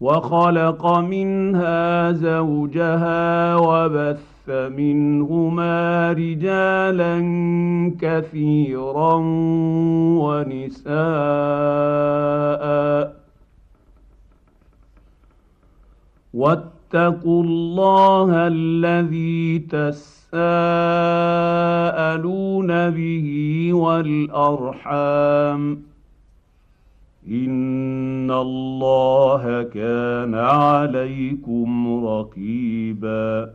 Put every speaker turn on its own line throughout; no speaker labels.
وخلق منها زوجها وبث منهما رجالا كثيرا ونساء. واتقوا الله الذي تساءلون به والأرحام. ان الله كان عليكم رقيبا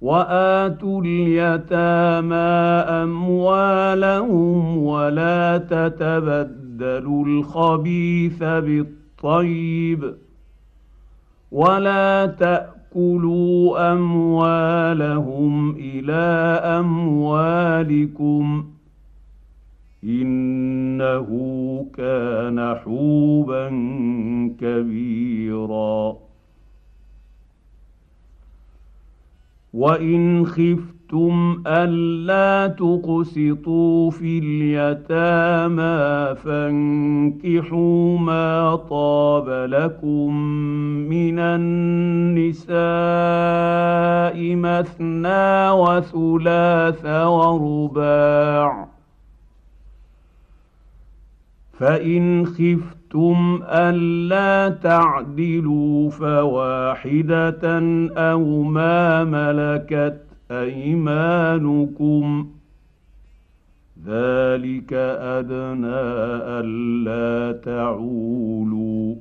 واتوا اليتامى اموالهم ولا تتبدلوا الخبيث بالطيب ولا تاكلوا اموالهم إلى اموالكم إنه كان حوبا كبيرا. وإن خفتم ألا تقسطوا في اليتامى فانكحوا ما طاب لكم من النساء مثنى وثلاث ورباع. فإن خفتم ألا تعدلوا فواحدة أو ما ملكت أيمانكم ذلك أدنى ألا تعولوا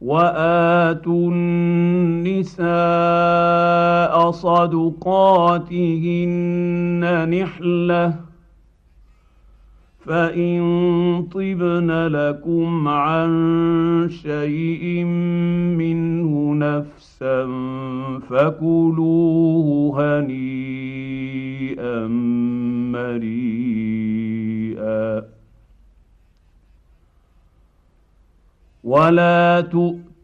وآتوا النساء صدقاتهن نحلة فان طبن لكم عن شيء منه نفسا فكلوه هنيئا مريئا ولا تؤتوا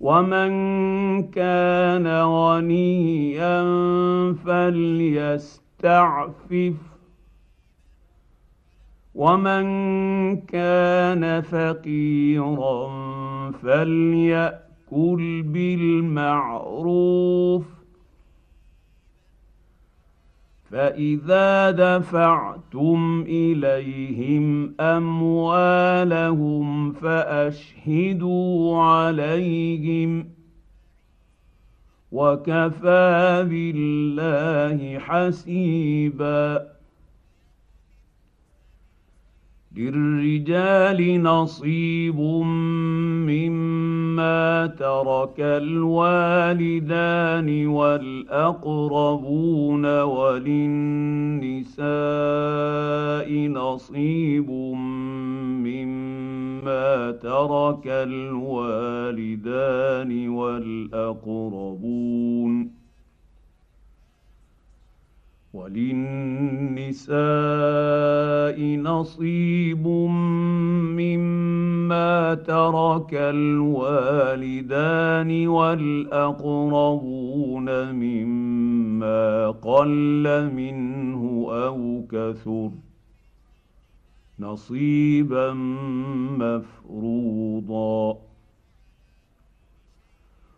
ومن كان غنيا فليستعفف ومن كان فقيرا فليأكل بالمعروف فإذا دفعتم إليهم أموالهم فأشهدوا عليهم وكفى بالله حسيبا للرجال نصيب مما ترك الوالدان والأقربون وللنساء نصيب مما ترك الوالدان والأقربون وللنساء نصيب مما ترك الوالدان والأقربون مما قل منه أو كثر نصيبا مفروضا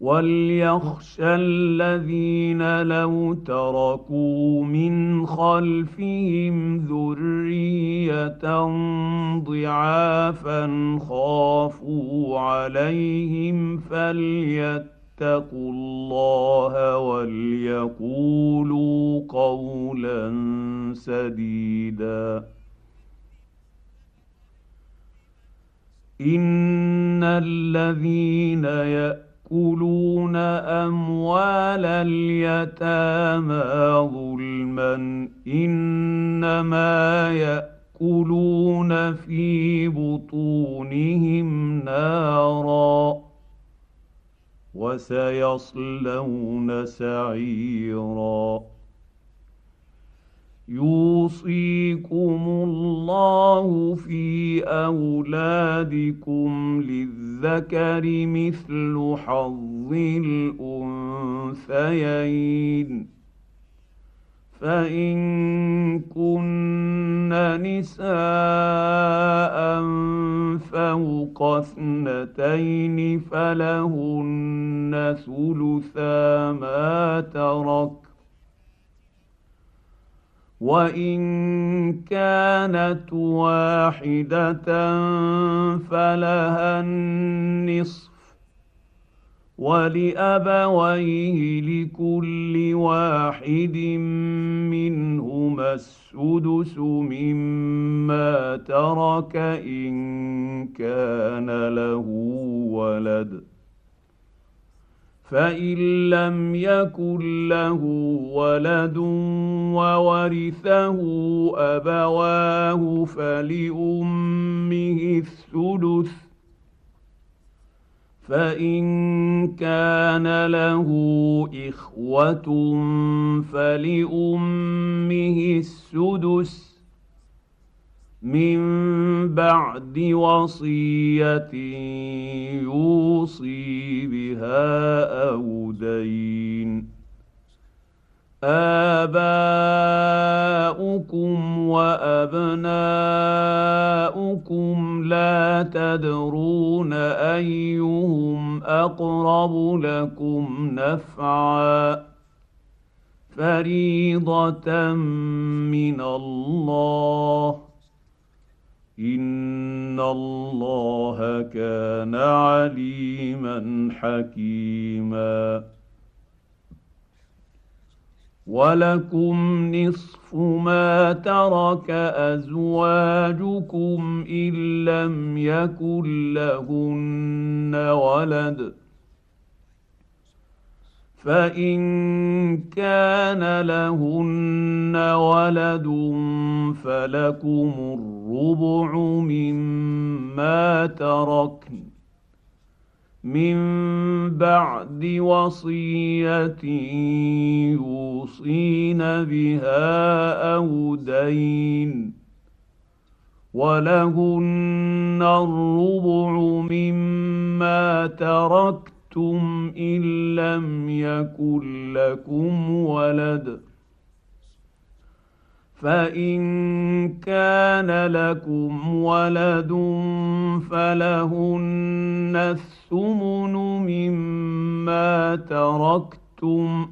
وليخشى الذين لو تركوا من خلفهم ذريه ضعافا خافوا عليهم فليتقوا الله وليقولوا قولا سديدا ان الذين يأتون يأكلون أموال اليتامى ظلما إنما يأكلون في بطونهم نارا وسيصلون سعيرا يوصيكم الله في أولادكم للذكر مثل حظ الأنثيين. فإن كن نساء فوق اثنتين فلهن ثلثا ما ترك وان كانت واحدة فلها النصف ولابويه لكل واحد منهما السدس مما ترك ان كان له ولد فان لم يكن له ولد وورثه ابواه فلامه الثلث فان كان له اخوه فلامه السدس من بعد وصية يوصي بها أو دين. آباؤكم وأبناؤكم لا تدرون أيهم أقرب لكم نفعا. فريضة من الله. ان الله كان عليما حكيما. ولكم نصف ما ترك ازواجكم ان لم يكن لهن ولد. فان كان لهن ولد فلكم الربع مما تركن من بعد وصيه يوصين بها أو دين ولهن الربع مما تركت أَنفَقْتُمْ إِن لَّمْ يَكُن لَّكُمْ وَلَدٌ فإن كان لكم ولد فلهن الثمن مما تركتم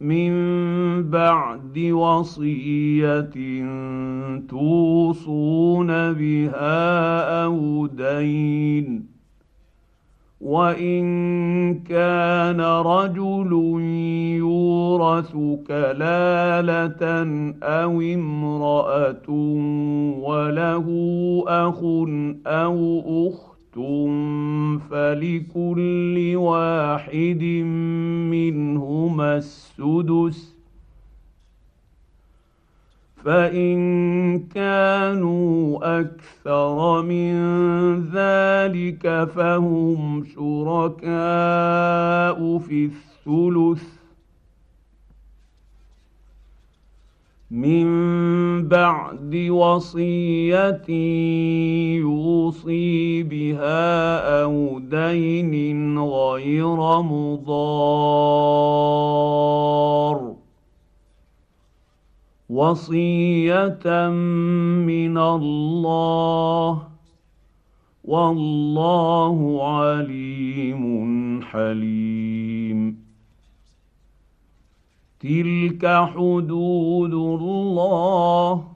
من بعد وصيه توصون بها أو دين وان كان رجل يورث كلاله أو امراه وله اخ أو اخت فلكل واحد منهما السدس فإن كانوا أكثر من ذلك فهم شركاء في الثلث. من بعد وصية يوصي بها أو دين غير مضار. وصية من الله. والله عليم حليم. تلك حدود الله.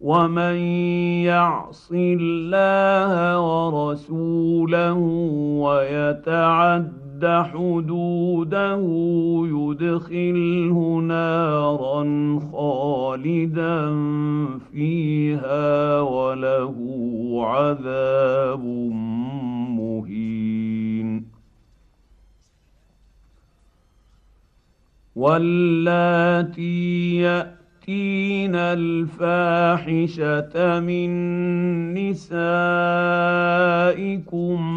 ومن يعص الله ورسوله ويتعد حدوده يدخله نارا خالدا فيها وله عذاب واللاتي ياتين الفاحشه من نسائكم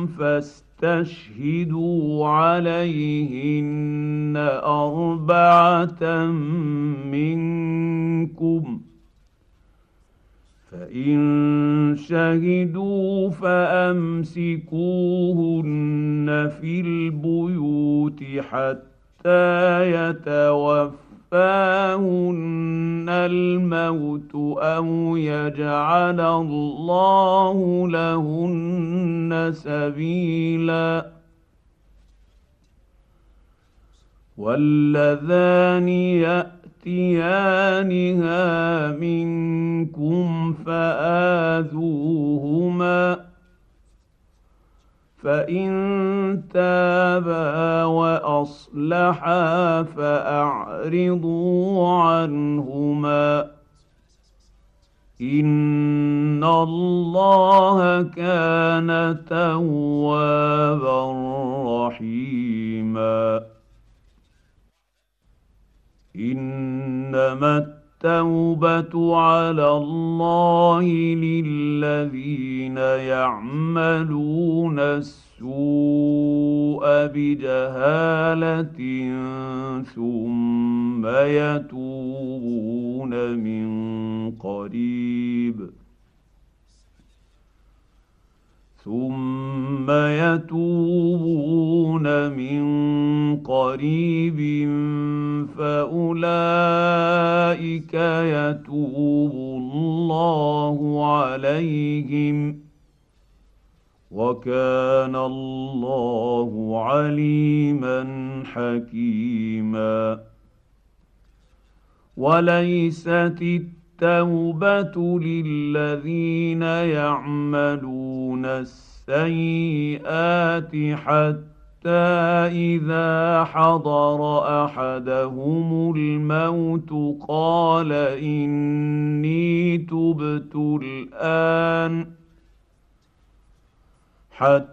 فاستشهدوا عليهن اربعه منكم فان شهدوا فامسكوهن في البيوت حتى يتوفاهن الموت أو يجعل الله لهن سبيلا واللذان ياتيانها منكم فاذوهما فإن تابا وأصلحا فأعرضوا عنهما. إن الله كان توابا رحيما. إنما التوبه على الله للذين يعملون السوء بجهاله ثم يتوبون من قريب ثم يتوبون من قريب فأولئك يتوب الله عليهم وكان الله عليما حكيما وليست التوبة للذين يعملون السيئات حتى إذا حضر أحدهم الموت قال إني تبت الآن حتى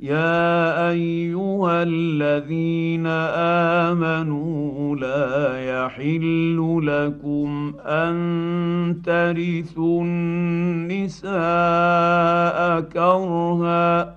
يا ايها الذين امنوا لا يحل لكم ان ترثوا النساء كرها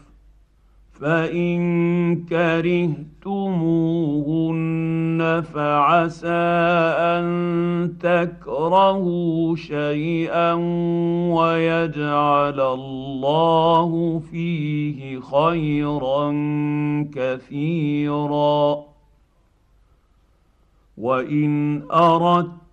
فان كرهتموهن فعسى ان تكرهوا شيئا ويجعل الله فيه خيرا كثيرا وان اردت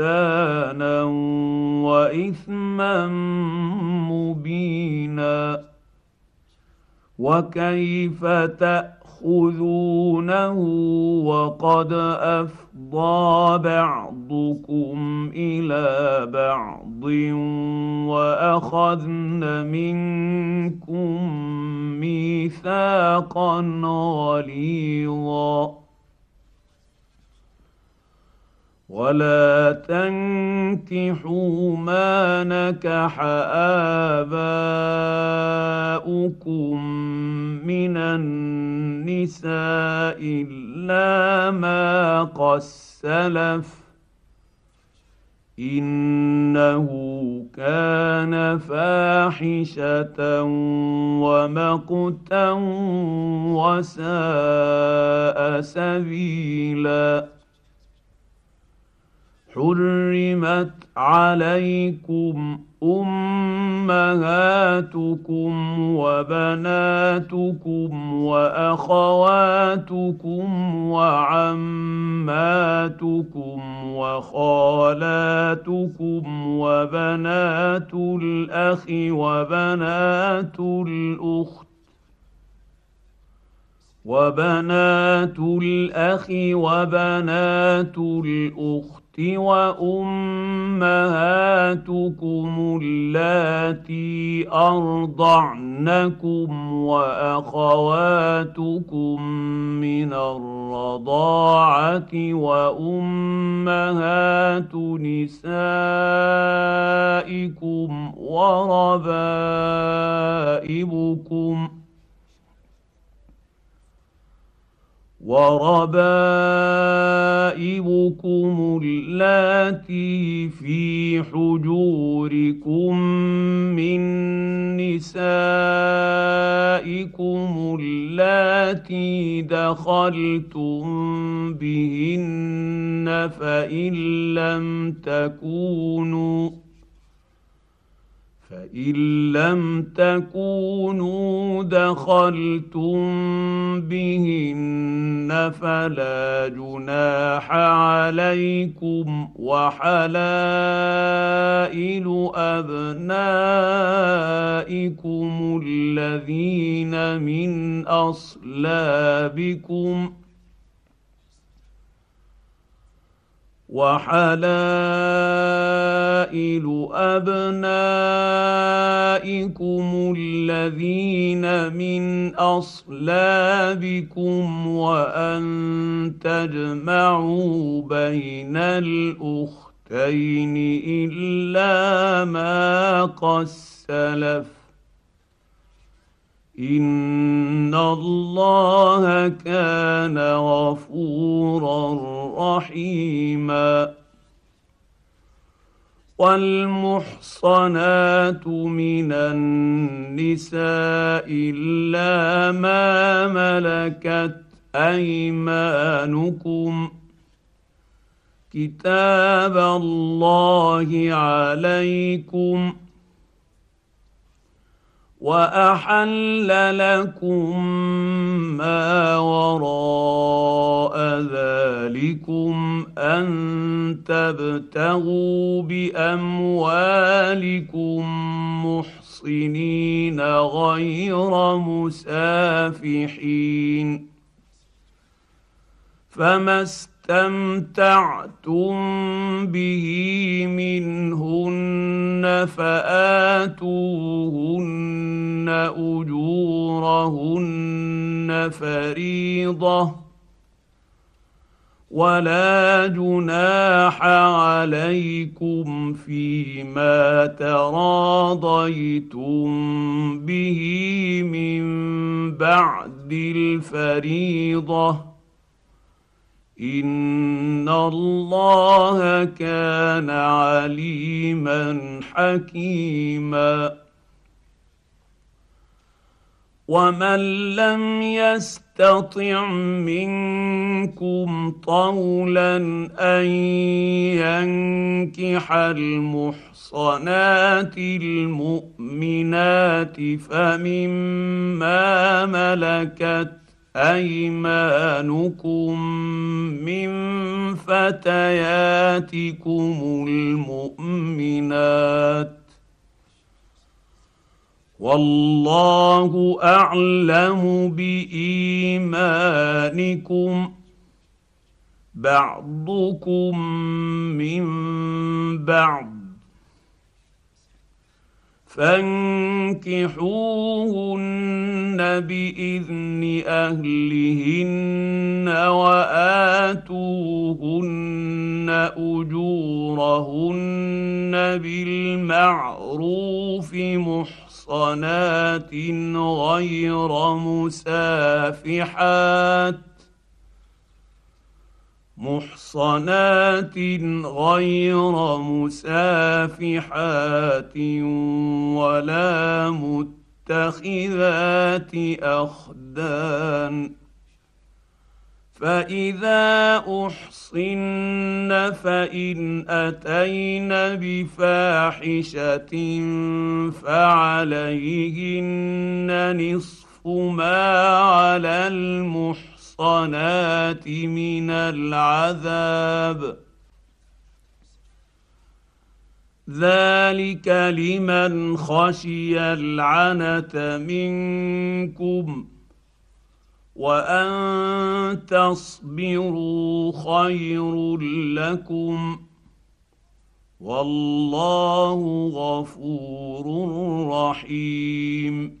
بهتانا وإثما مبينا وكيف تأخذونه وقد أفضى بعضكم إلى بعض وأخذن منكم ميثاقا غليظا ولا تنكحوا ما نكح اباؤكم من النساء الا ما قد سلف انه كان فاحشه ومقتا وساء سبيلا حرمت عليكم امهاتكم وبناتكم واخواتكم وعماتكم وخالاتكم وبنات الاخ وبنات الاخت وبنات الاخ وبنات الاخت وأمهاتكم اللاتي أرضعنكم وأخواتكم من الرضاعة وأمهات نسائكم وربائبكم وربائبكم اللاتي في حجوركم من نسائكم اللاتي دخلتم بهن فإن لم تكونوا فان لم تكونوا دخلتم بهن فلا جناح عليكم وحلائل ابنائكم الذين من اصلابكم وحلائل أبنائكم الذين من أصلابكم وأن تجمعوا بين الأختين إلا ما قد سلف ان الله كان غفورا رحيما والمحصنات من النساء الا ما ملكت ايمانكم كتاب الله عليكم واحل لكم ما وراء ذلكم ان تبتغوا باموالكم محصنين غير مسافحين فما استمتعتم به منهن فآتوهن أجورهن فريضة ولا جناح عليكم فيما تراضيتم به من بعد الفريضة ان الله كان عليما حكيما ومن لم يستطع منكم طولا ان ينكح المحصنات المؤمنات فمما ملكت أيمانكم من فتياتكم المؤمنات والله أعلم بإيمانكم بعضكم من بعض فانكحوهن بإذن أهلهن وآتوهن أجورهن بالمعروف محصنات غير مسافحات محصنات غير مسافحات ولا متخذات أخدان. فإذا أحصن فإن أتين بفاحشة فعليهن نصف ما على المحصن. المحصنات من العذاب. ذلك لمن خشي العنت منكم وأن تصبروا خير لكم. والله غفور رحيم.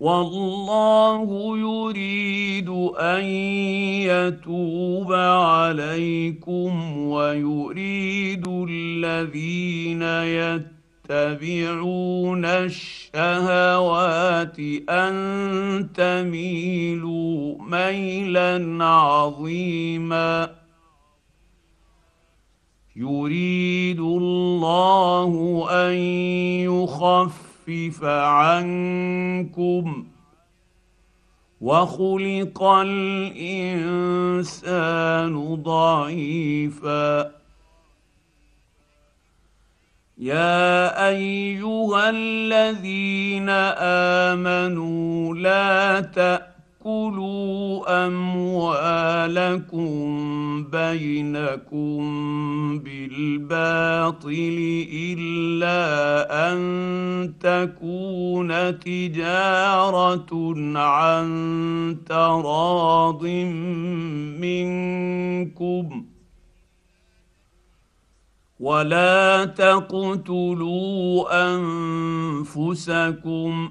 والله يريد أن يتوب عليكم ويريد الذين يتبعون الشهوات أن تميلوا ميلا عظيما. يريد الله أن يخف يخفف عنكم وخلق الإنسان ضعيفا. يا أيها الذين آمنوا لا تأتوا تاكلوا اموالكم بينكم بالباطل الا ان تكون تجاره عن تراض منكم ولا تقتلوا انفسكم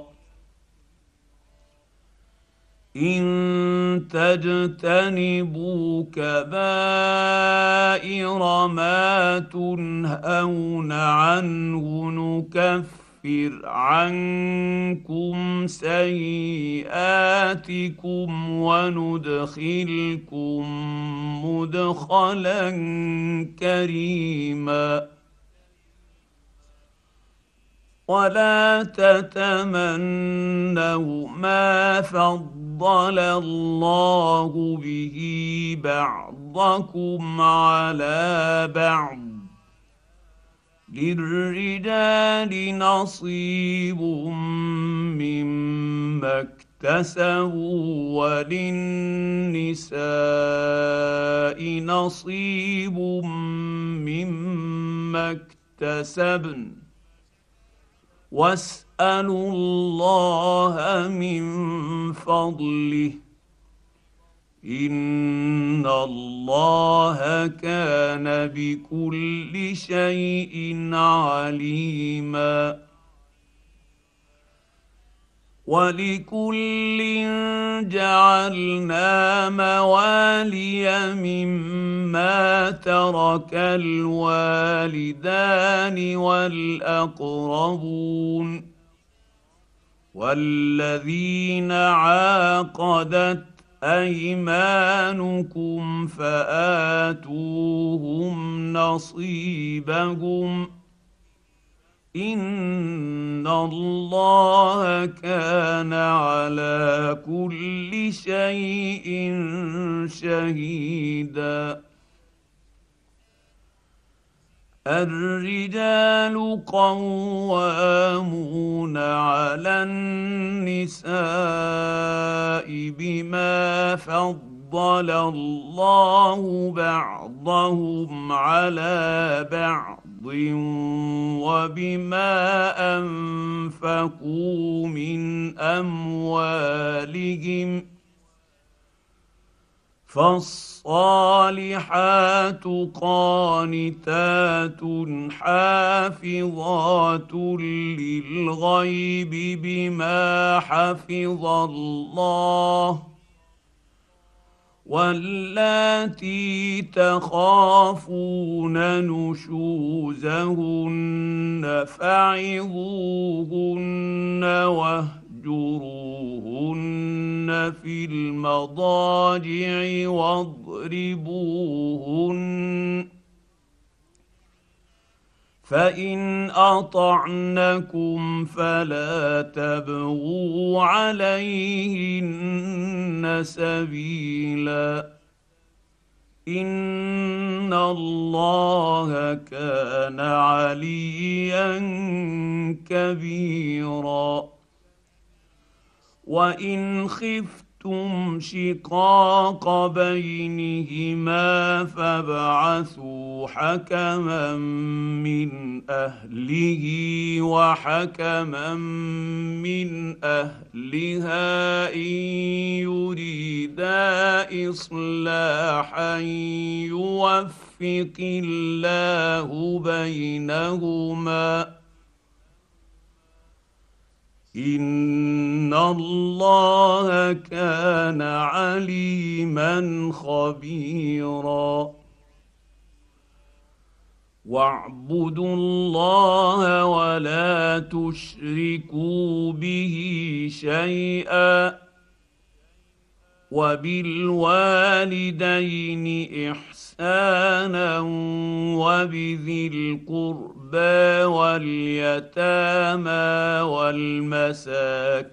إن تجتنبوا كبائر ما تنهون عنه نكفر عنكم سيئاتكم وندخلكم مدخلا كريما. ولا تتمنوا ما فضل الله به بعضكم على بعض للرجال نصيب مما اكتسبوا وللنساء نصيب مما اكتسبن واسالوا الله من فضله. إن الله كان بكل شيء عليما. ولكل جعلنا موالي مما ترك الوالدان والأقربون. والذين عاقدت ايمانكم فاتوهم نصيبهم ان الله كان على كل شيء شهيدا الرجال قوامون على النساء بما فضل الله بعضهم على بعض وبما أنفقوا من أموالهم فالصالحات قانتات حافظات للغيب بما حفظ الله واللاتي تخافون نشوزهن فعظوهن واهجروهن في المضاجع واضربوهن فإن أطعنكم فلا تبغوا عليهن سبيلا إن الله كان عليا كبيرا وان خفت خفتم شقاق بينهما فابعثوا حكما من اهله وحكما من اهلها ان يريدا اصلاحا يوفق الله بينهما ان الله كان عليما خبيرا. واعبدوا الله ولا تشركوا به شيئا. وبالوالدين احسانا وبذي القربى واليتامى والمساكين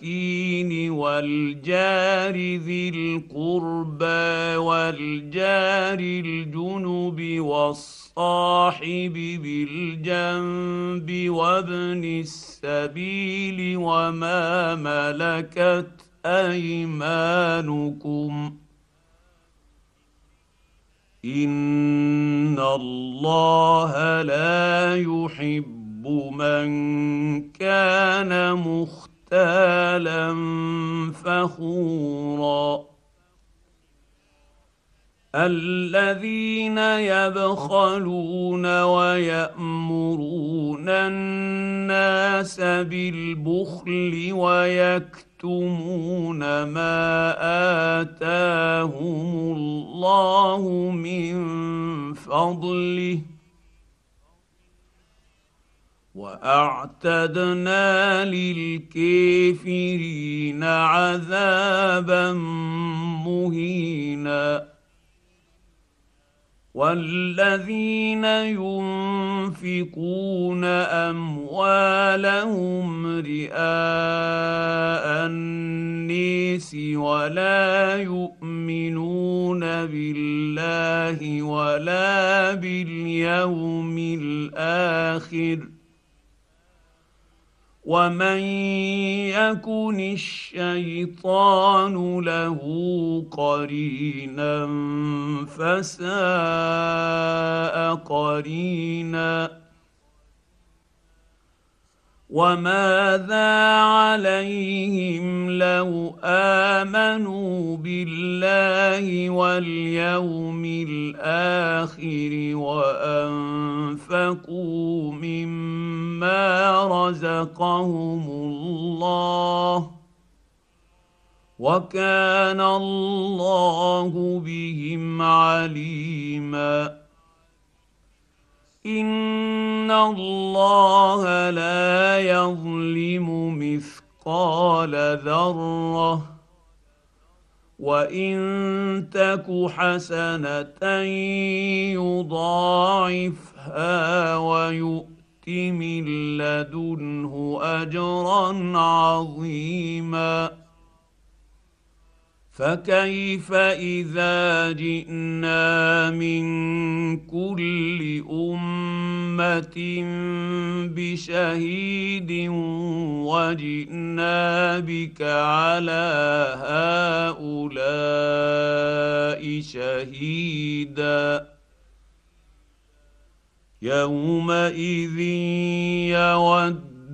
والجار ذي القربى والجار الجنب والصاحب بالجنب وابن السبيل وما ملكت أيمانكم ان الله لا يحب من كان مختالا فخورا الذين يبخلون ويامرون الناس بالبخل ويكتمون ما اتاهم الله من فضله واعتدنا للكافرين عذابا مهينا والذين ينفقون أموالهم رئاء النيس ولا يؤمنون بالله ولا باليوم الآخر ومن يكن الشيطان له قرينا فساء قرينا وماذا عليهم لو امنوا بالله واليوم الآخر وانفقوا مما رزقهم الله وكان الله بهم عليما ان الله لا يظلم مثقال ذره وان تك حسنه يضاعفها ويؤت من لدنه اجرا عظيما فكيف اذا جئنا من كل امه بشهيد وجئنا بك على هؤلاء شهيدا يومئذ يود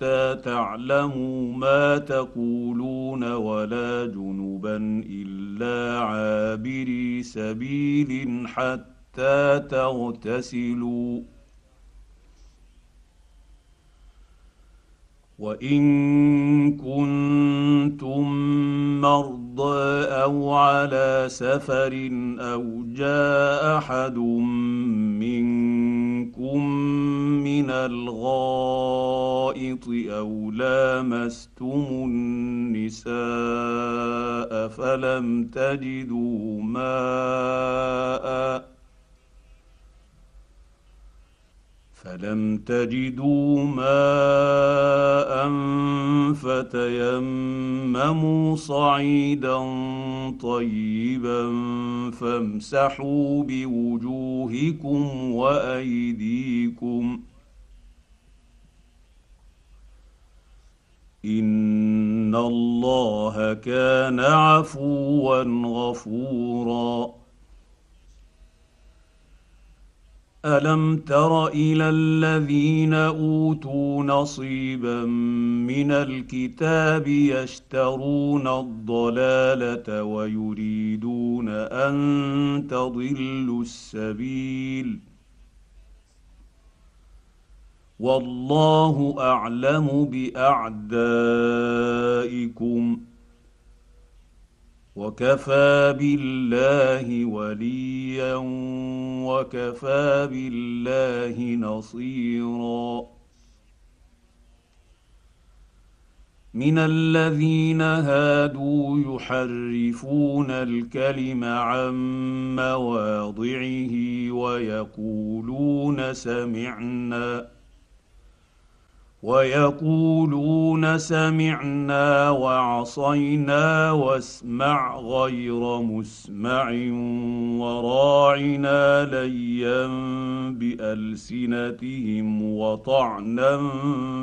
حتى تعلموا ما تقولون ولا جنبا إلا عابري سبيل حتى تغتسلوا. وإن كنتم مرضى أو على سفر أو جاء أحد منكم من الغائط أو لامستم النساء فلم تجدوا ماء فلم تجدوا ماء فتيمموا صعيدا طيبا فامسحوا بوجوهكم وايديكم ان الله كان عفوا غفورا الم تر إلى الذين اوتوا نصيبا من الكتاب يشترون الضلاله ويريدون ان تضلوا السبيل والله اعلم باعدائكم وكفى بالله وليا وكفى بالله نصيرا. من الذين هادوا يحرفون الكلم عن مواضعه ويقولون سمعنا. ويقولون سمعنا وعصينا واسمع غير مسمع وراعنا ليا بألسنتهم وطعنا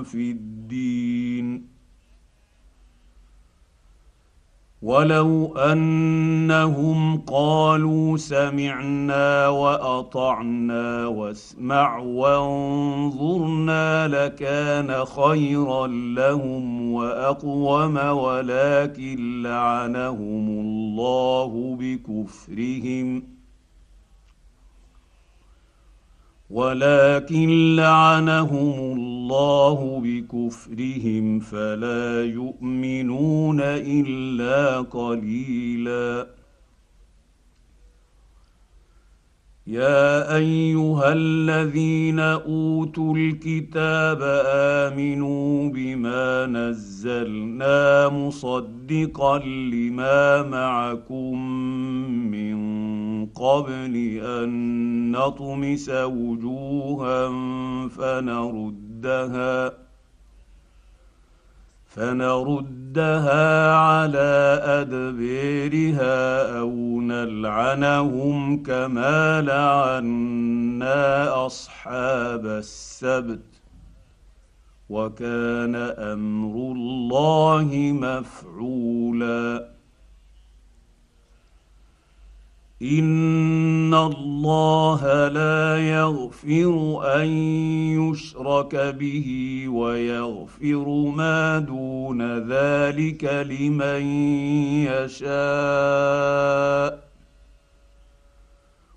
في الدين. ولو انهم قالوا سمعنا واطعنا واسمع وانظرنا لكان خيرا لهم واقوم ولكن لعنهم الله بكفرهم ولكن لعنهم الله بكفرهم فلا يؤمنون إلا قليلا. يا أيها الذين أوتوا الكتاب آمنوا بما نزلنا مصدقا لما معكم من قبل أن نطمس وجوها فنردها فنردها على ادبيرها أو نلعنهم كما لعنا أصحاب السبت. وكان أمر الله مفعولا. ان الله لا يغفر ان يشرك به ويغفر ما دون ذلك لمن يشاء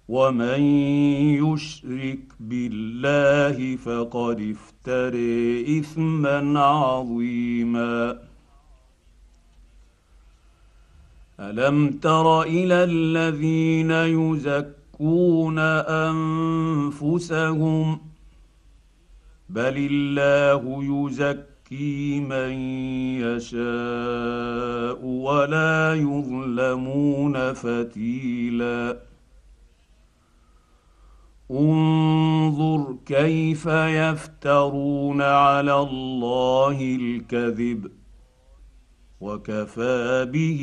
ومن يشرك بالله فقد افتري اثما عظيما الم تر إلى الذين يزكون انفسهم بل الله يزكي من يشاء ولا يظلمون فتيلا انظر كيف يفترون على الله الكذب وكفى به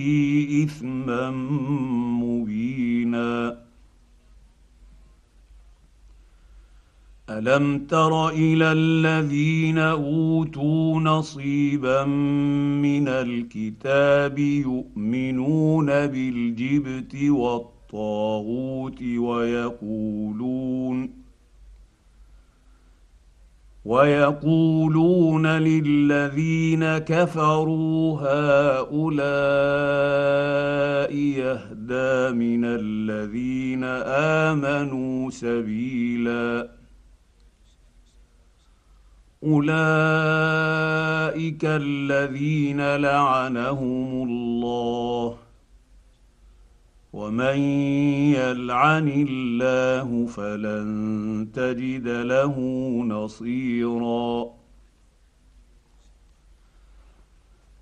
إثما مبينا. ألم تر إلى الذين أوتوا نصيبا من الكتاب يؤمنون بالجبت والطاغوت ويقولون ويقولون للذين كفروا هؤلاء يهدى من الذين آمنوا سبيلا. أولئك الذين لعنهم الله. ومن يلعن الله فلن تجد له نصيرا.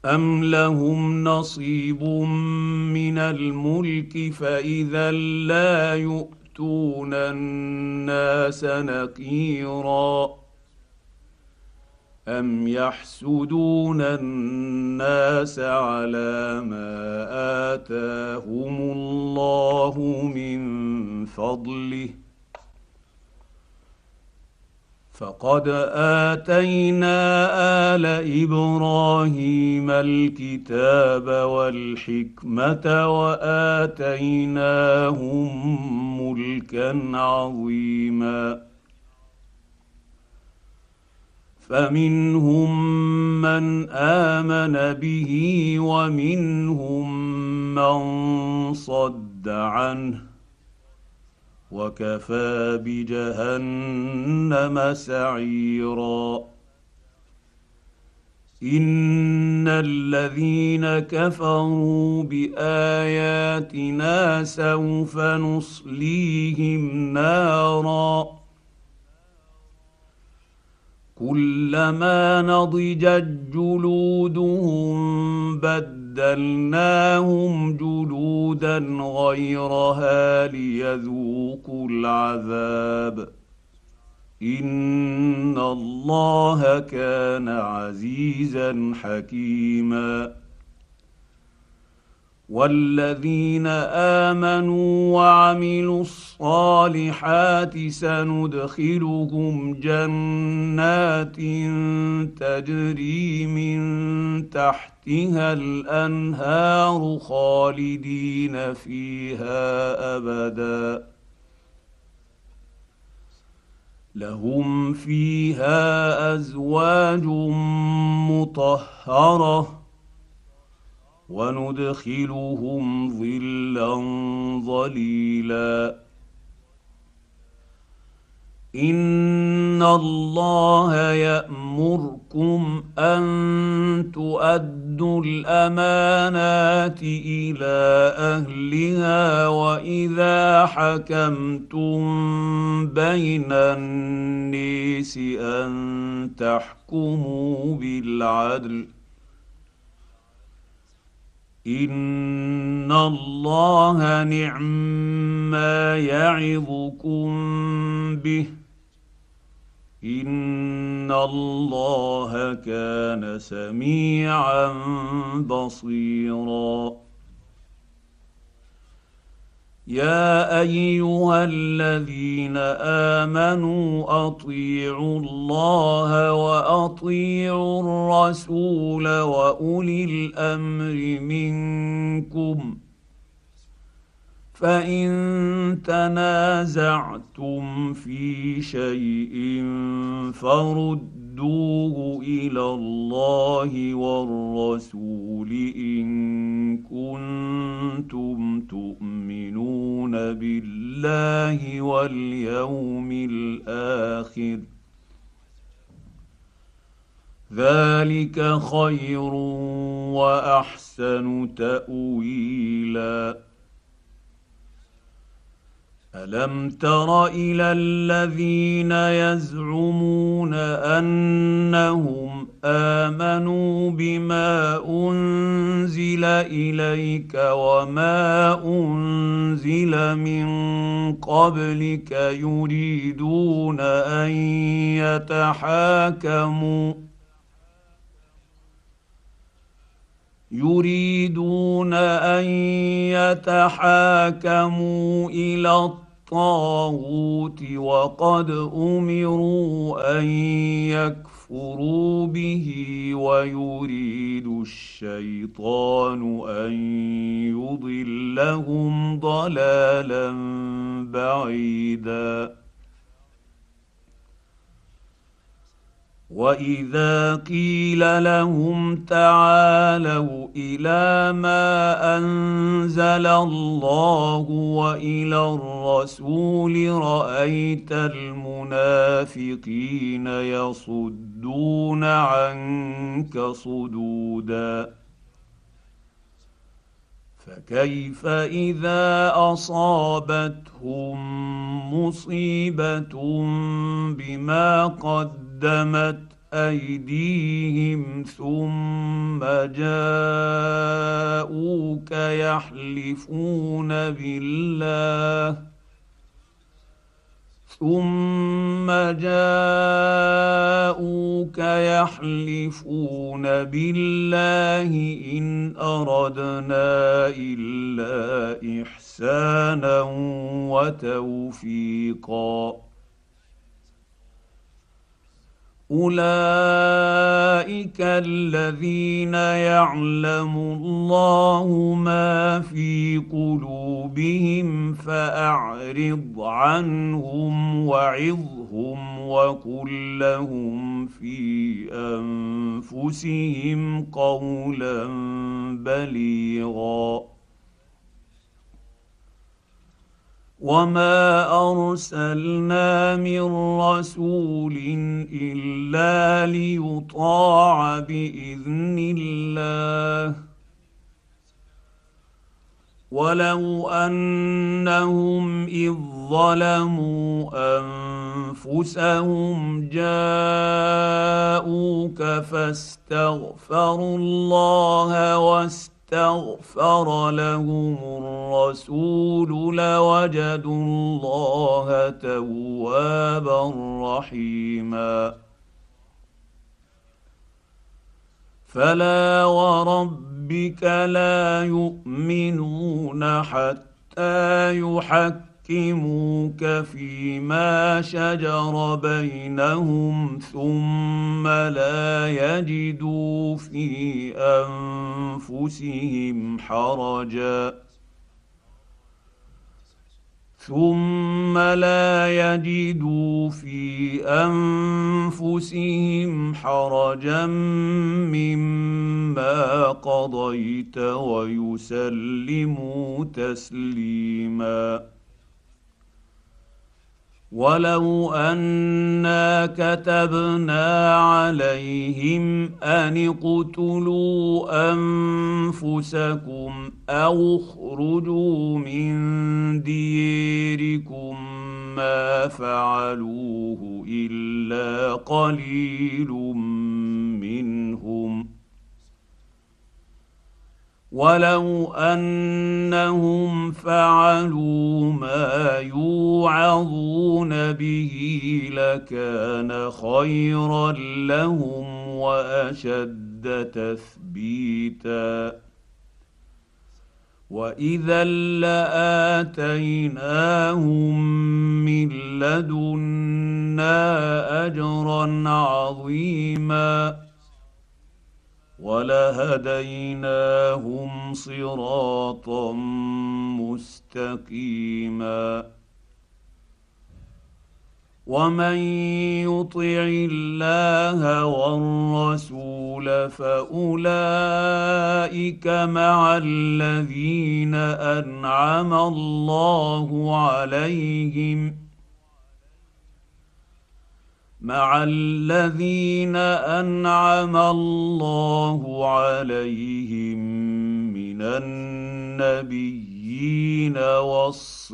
ام لهم نصيب من الملك فاذا لا يؤتون الناس نقيرا. ام يحسدون الناس على ما اتاهم الله من فضله فقد اتينا ال إبراهيم الكتاب والحكمه واتيناهم ملكا عظيما فمنهم من آمن به ومنهم من صد عنه وكفى بجهنم سعيرا. إن الذين كفروا بآياتنا سوف نصليهم نارا. كلما نضجت جلودهم بدلناهم جلودا غيرها ليذوقوا العذاب. إن الله كان عزيزا حكيما. والذين امنوا وعملوا الصالحات سندخلهم جنات تجري من تحتها الانهار خالدين فيها ابدا لهم فيها ازواج مطهره وندخلهم ظلا ظليلا. ان الله يامركم ان تؤدوا الامانات إلى اهلها واذا حكمتم بين النيس ان تحكموا بالعدل ان الله نعم ما يعظكم به ان الله كان سميعا بصيرا يا ايها الذين امنوا اطيعوا الله واطيعوا الرسول واولي الامر منكم فان تنازعتم في شيء فردوه إلى الله والرسول ان كنتم تؤمنون بالله واليوم الآخر ذلك خير واحسن تاويلا الم تر إلى الذين يزعمون انهم امنوا بما انزل اليك وما انزل من قبلك يريدون ان يتحاكموا يريدون ان يتحاكموا إلى الطاغوت وقد أمروا أن يكفروا به ويريد الشيطان أن يضلهم ضلالا بعيدا. واذا قيل لهم تعالوا إلى ما انزل الله والى الرسول رايت المنافقين يصدون عنك صدودا فكيف اذا اصابتهم مصيبه بما قدمت أيديهم ثم جاءوك يحلفون بالله. ثم جاءوك يحلفون بالله إن أردنا إلا إحسانا وتوفيقا. اولئك الذين يعلم الله ما في قلوبهم فاعرض عنهم وعظهم وقل لهم في انفسهم قولا بليغا وما ارسلنا من رسول الا ليطاع باذن الله ولو انهم اذ ظلموا انفسهم جاءوك فاستغفروا الله واستغفروا واستغفر لهم الرسول لوجدوا الله توابا رحيما. فلا وربك لا يؤمنون حتى يحكموا يحكموك فيما شجر بينهم ثم لا يجدوا في انفسهم حرجا ثم لا يجدوا في انفسهم حرجا مما قضيت ويسلموا تسليما ولو انا كتبنا عليهم ان اقتلوا انفسكم أو اخرجوا من ديركم ما فعلوه الا قليل ولو أنهم فعلوا ما يوعظون به لكان خيرا لهم وأشد تثبيتا. وإذا لآتيناهم من لدنا أجرا عظيما. ولهديناهم صراطا مستقيما. ومن يطع الله والرسول فأولئك مع الذين أنعم الله عليهم مع الذين أنعم الله عليهم من النبيين والصديقين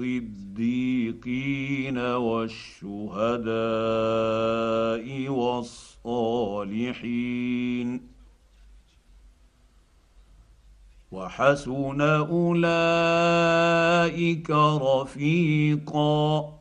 والشهداء والصالحين. وحسن أولئك رفيقا.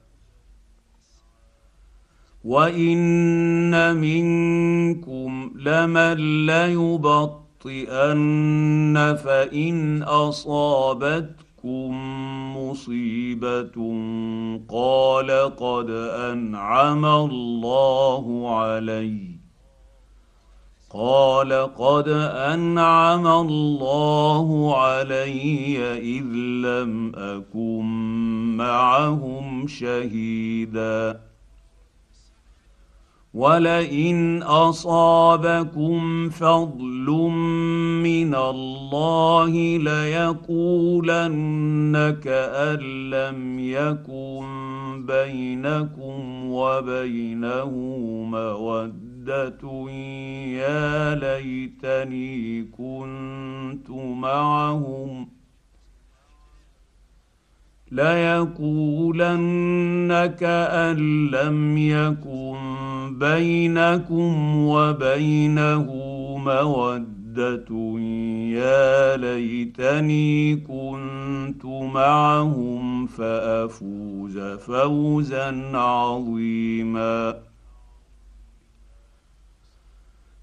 وان منكم لمن ليبطئن فان اصابتكم مصيبه قال قد انعم الله علي قال قد انعم الله علي اذ لم اكن معهم شهيدا ولئن اصابكم فضل من الله ليقولن كان لم يكن بينكم وبينه موده يا ليتني كنت معهم ليقولن كان لم يكن بينكم وبينه موده يا ليتني كنت معهم فافوز فوزا عظيما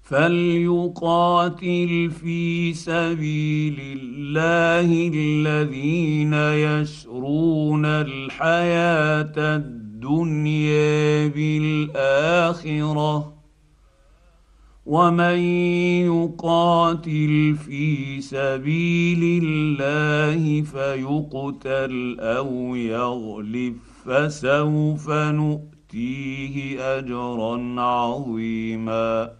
فليقاتل في سبيل الله الذين يشرون الحياة الدنيا بالاخره ومن يقاتل في سبيل الله فيقتل أو يغلب فسوف نؤتيه اجرا عظيما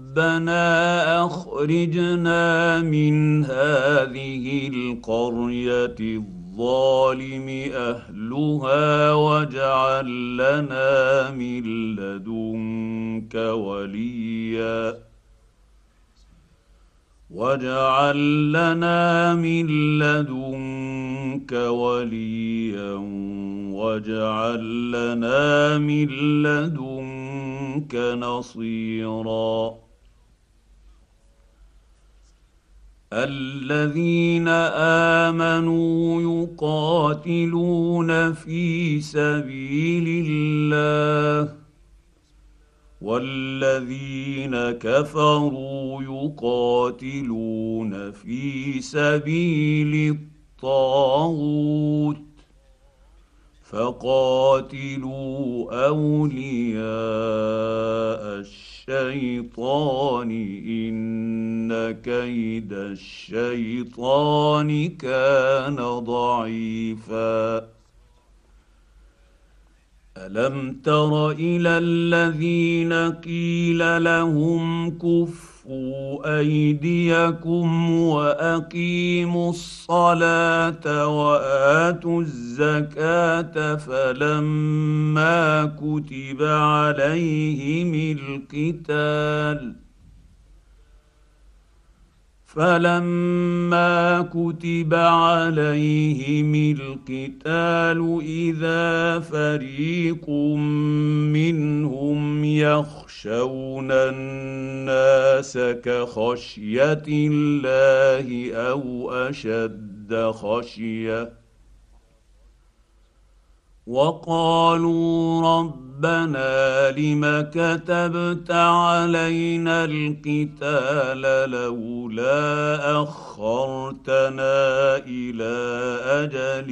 ربنا أخرجنا من هذه القرية الظالم أهلها واجعل لنا من لدنك وليا. واجعل لنا من لدنك وليا. واجعل لنا من لدنك نصيرا. الذين آمنوا يقاتلون في سبيل الله والذين كفروا يقاتلون في سبيل الطاغوت فقاتلوا أولياء الشيطان الشيطان إن كيد الشيطان كان ضعيفا. ألم تر إلى الذين قيل لهم كفر كفوا أيديكم وأقيموا الصلاة وآتوا الزكاة فلما كتب عليهم القتال فلما كتب عليهم القتال إذا فريق منهم يخشون الناس كخشية الله أو أشد خشية. وقالوا ربنا لم كتبت علينا القتال لولا أخرتنا إلى أجل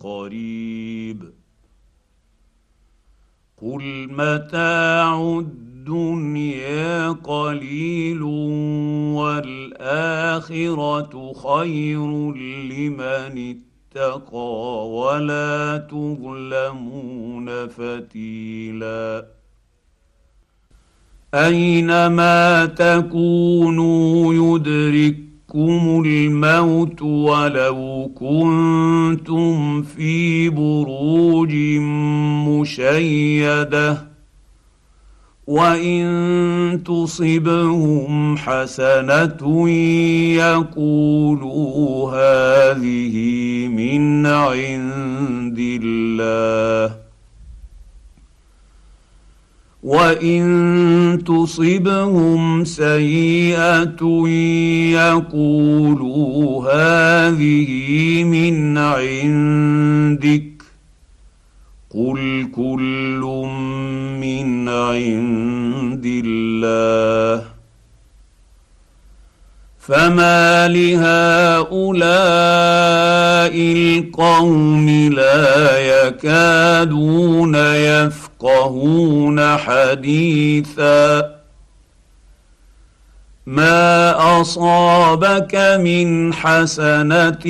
قريب. قل متاع الدنيا قليل والاخره خير لمن اتقى ولا تظلمون فتيلا اينما تكونوا يدرككم الموت ولو كنتم في بروج مشيدة وإن تصبهم حسنة يقولوا هذه من عند الله وان تصبهم سيئه يقولوا هذه من عندك قل كل من عند الله فما لهؤلاء القوم لا يكادون يفقهون حديثا ما اصابك من حسنه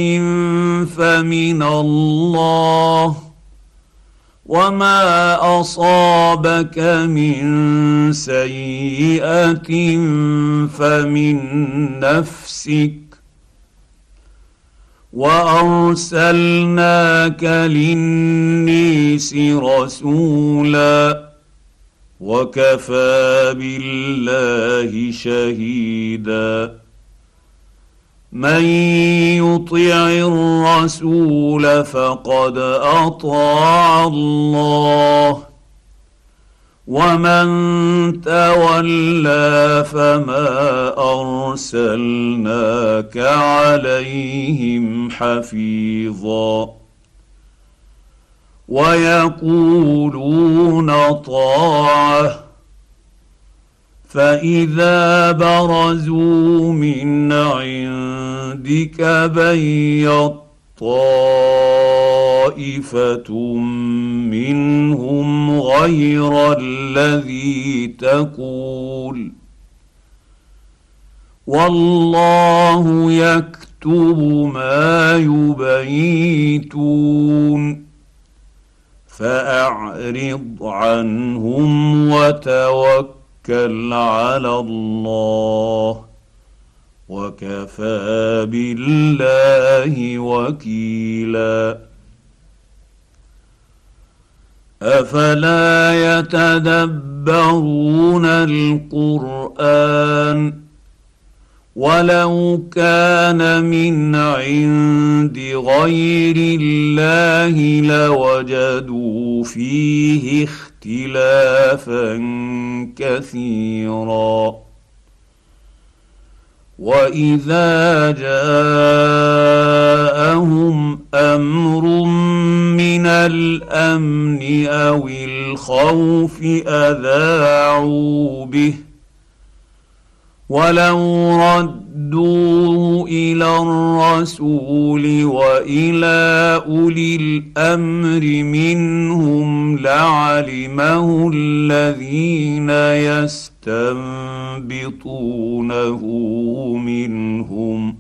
فمن الله وما اصابك من سيئه فمن نفسك وارسلناك للنيس رسولا وكفى بالله شهيدا من يطع الرسول فقد أطاع الله. ومن تولى فما أرسلناك عليهم حفيظا. ويقولون طاعة. فإذا برزوا من عندك بيض طائفه منهم غير الذي تقول. والله يكتب ما يبيتون. فأعرض عنهم وتوكل على الله. وكفى بالله وكيلا. أفلا يتدبرون القرآن ولو كان من عند غير الله لوجدوا فيه اختلافا كثيرا. واذا جاءهم أمر من الامن أو الخوف اذاعوا به ولو ردوا إلى الرسول والى اولي الامر منهم لعلمه الذين يستنبطونه منهم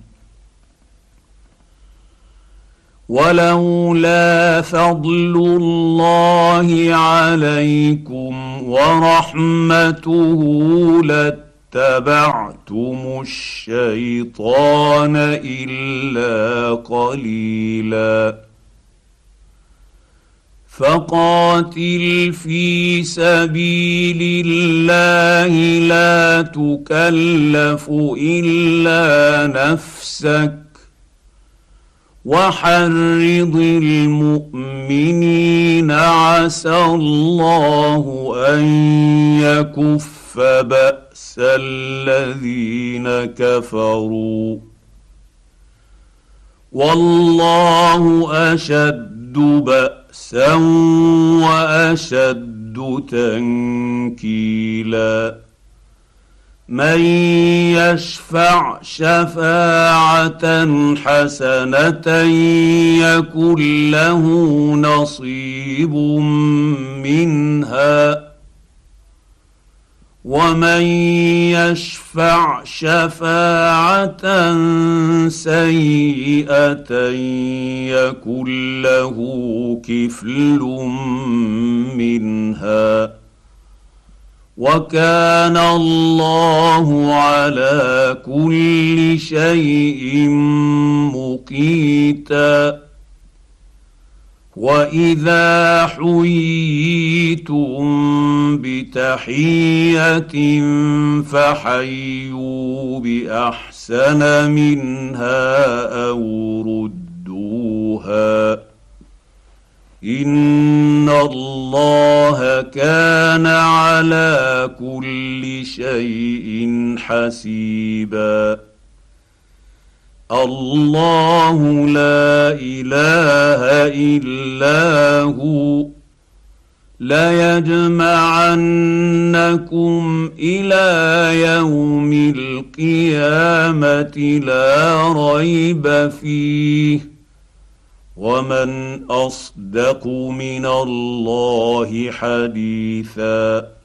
ولولا فضل الله عليكم ورحمته لت اتبعتم الشيطان إلا قليلا. فقاتل في سبيل الله لا تكلف إلا نفسك. وحرض المؤمنين عسى الله أن يكف بأس الذين كفروا. والله أشد بأسا وأشد تنكيلا. من يشفع شفاعة حسنة يكن له نصيب منها. ومن يشفع شفاعه سيئه يكن له كفل منها وكان الله على كل شيء مقيتا واذا حييتم بتحيه فحيوا باحسن منها أو ردوها ان الله كان على كل شيء حسيبا الله لا إله إلا هو. ليجمعنكم إلى يوم القيامة لا ريب فيه. ومن أصدق من الله حديثا.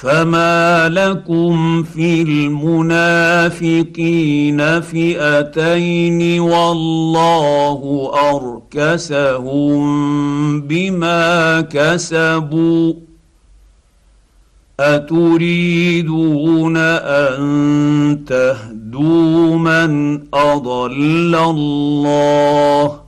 فما لكم في المنافقين فئتين والله اركسهم بما كسبوا اتريدون ان تهدوا من اضل الله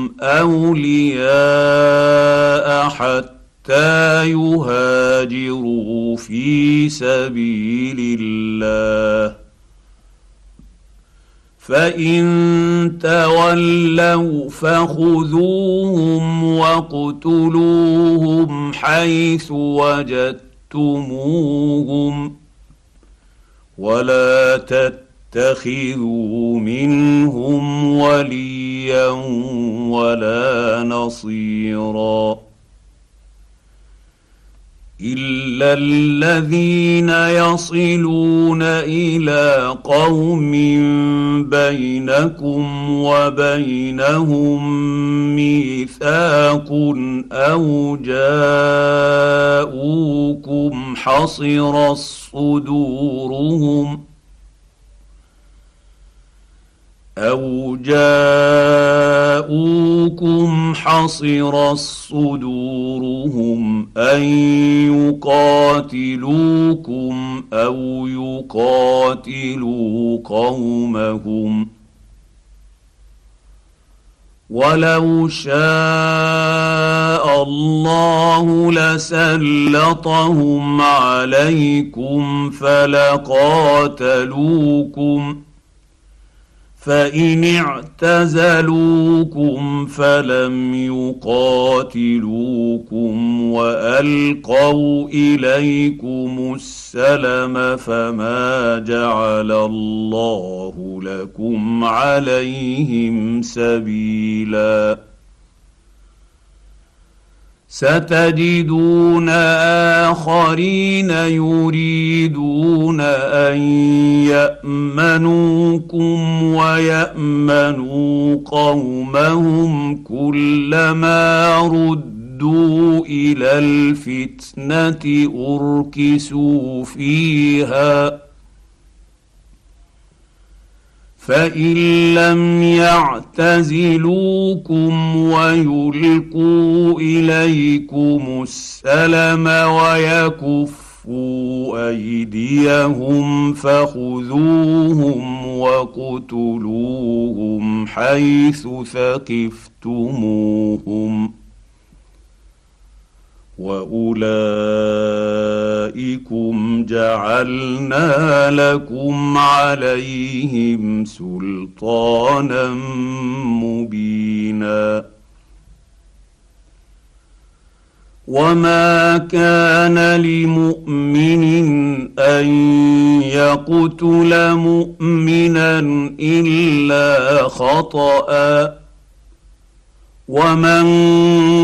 أولياء حتى يهاجروا في سبيل الله. فإن تولوا فخذوهم واقتلوهم حيث وجدتموهم ولا تتخذوا منهم وليا ولا نصيرا إلا الذين يصلون إلى قوم بينكم وبينهم ميثاق أو جاءوكم حصر صدورهم أو جاءوكم حصر صدورهم ان يقاتلوكم أو يقاتلوا قومهم ولو شاء الله لسلطهم عليكم فلقاتلوكم فإن اعتزلوكم فلم يقاتلوكم وألقوا إليكم السلم فما جعل الله لكم عليهم سبيلا ستجدون آخرين يريدون أن يأمنوكم ويأمنوا قومهم كلما ردوا إلى الفتنة أركسوا فيها فان لم يعتزلوكم ويلقوا اليكم السلم ويكفوا ايديهم فخذوهم وقتلوهم حيث ثقفتموهم واولئكم جعلنا لكم عليهم سلطانا مبينا وما كان لمؤمن ان يقتل مؤمنا الا خطأ ومن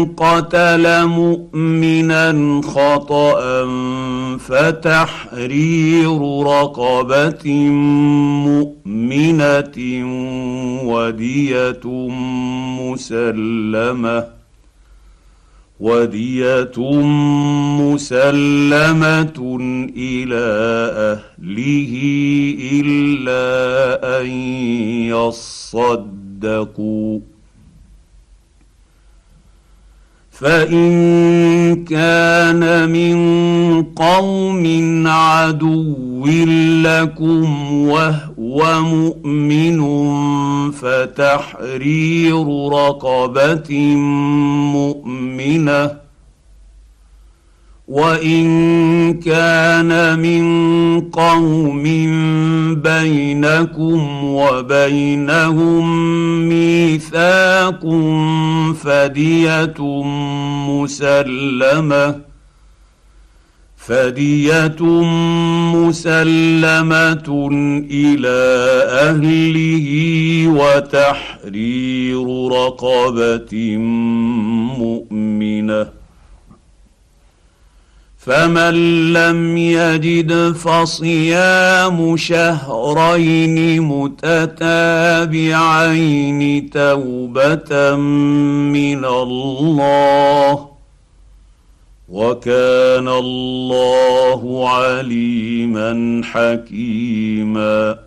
قتل مؤمنا خطا فتحرير رقبه مؤمنه وديه مسلمه ودية مسلمة إلى أهله إلا أن يصدقوا فإن كان من قوم عدو لكم وهو مؤمن فتحرير رقبة مؤمنة وان كان من قوم بينكم وبينهم ميثاق فديه مسلمه فديه مسلمه إلى اهله وتحرير رقبه مؤمنه فمن لم يجد فصيام شهرين متتابعين توبة من الله وكان الله عليما حكيما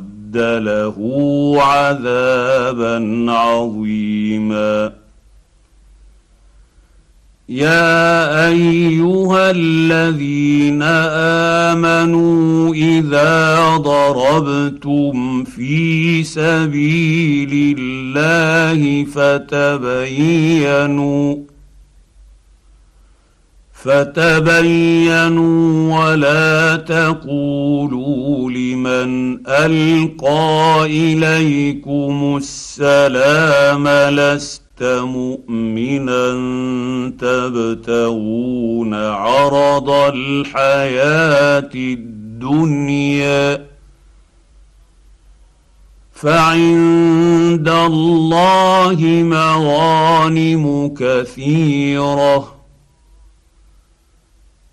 له عذابا عظيما. يا أيها الذين آمنوا إذا ضربتم في سبيل الله فتبينوا فتبينوا ولا تقولوا لمن ألقى إليكم السلام لست مؤمنا تبتغون عرض الحياة الدنيا فعند الله مغانم كثيرة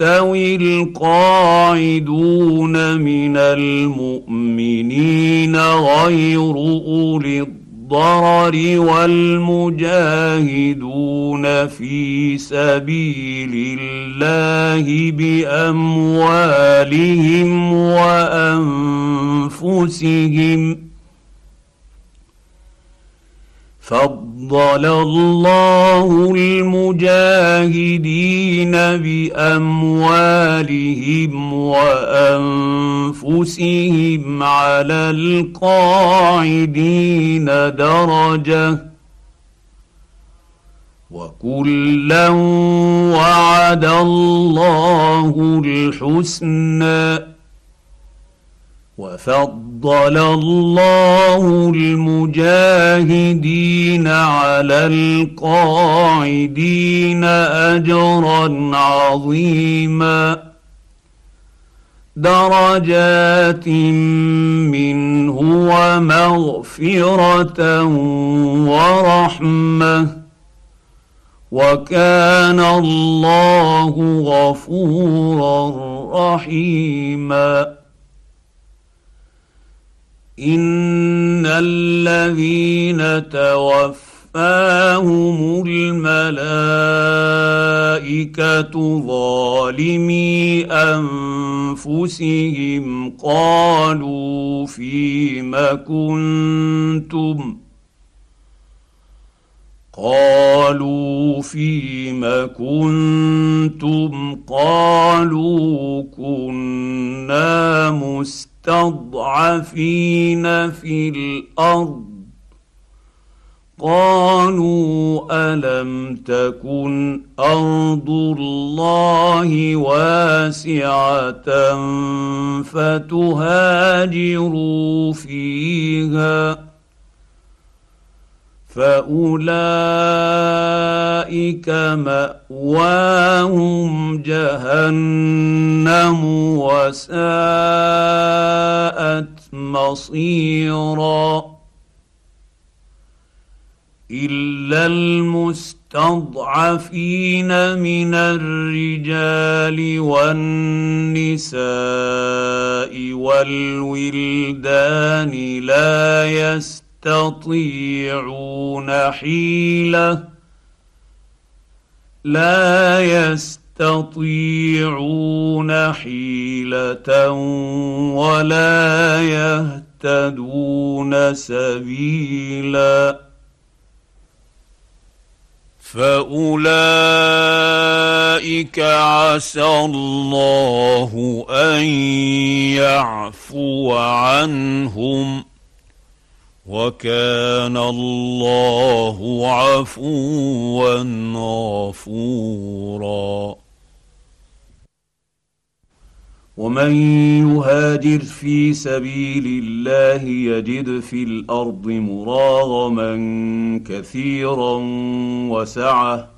يستوي القاعدون من المؤمنين غير أولي الضرر والمجاهدون في سبيل الله بأموالهم وأنفسهم فضل الله المجاهدين باموالهم وانفسهم على القاعدين درجه وكلا وعد الله الحسنى وفضل الله المجاهدين على القاعدين أجرا عظيما. درجات منه ومغفرة ورحمة. وكان الله غفورا رحيما. ان الذين توفاهم الملائكه ظالمي انفسهم قالوا فيم كنتم قالوا فيم كنتم قالوا كنا مستقيمين المستضعفين في الأرض. قالوا ألم تكن أرض الله واسعة فتهاجروا فيها؟ فأولئك مأواهم جهنم وساءت مصيرا إلا المستضعفين من الرجال والنساء والولدان لا يستطيعون يستطيعون حيلة لا يستطيعون حيلة ولا يهتدون سبيلا فأولئك عسى الله أن يعفو عنهم وكان الله عفوا غفورا. ومن يهاجر في سبيل الله يجد في الأرض مراغما كثيرا وسعة.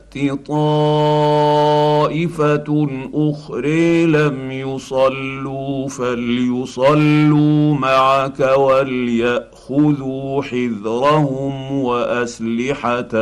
طائفة أخرى لم يصلوا فليصلوا معك وليأخذوا حذرهم وأسلحتهم.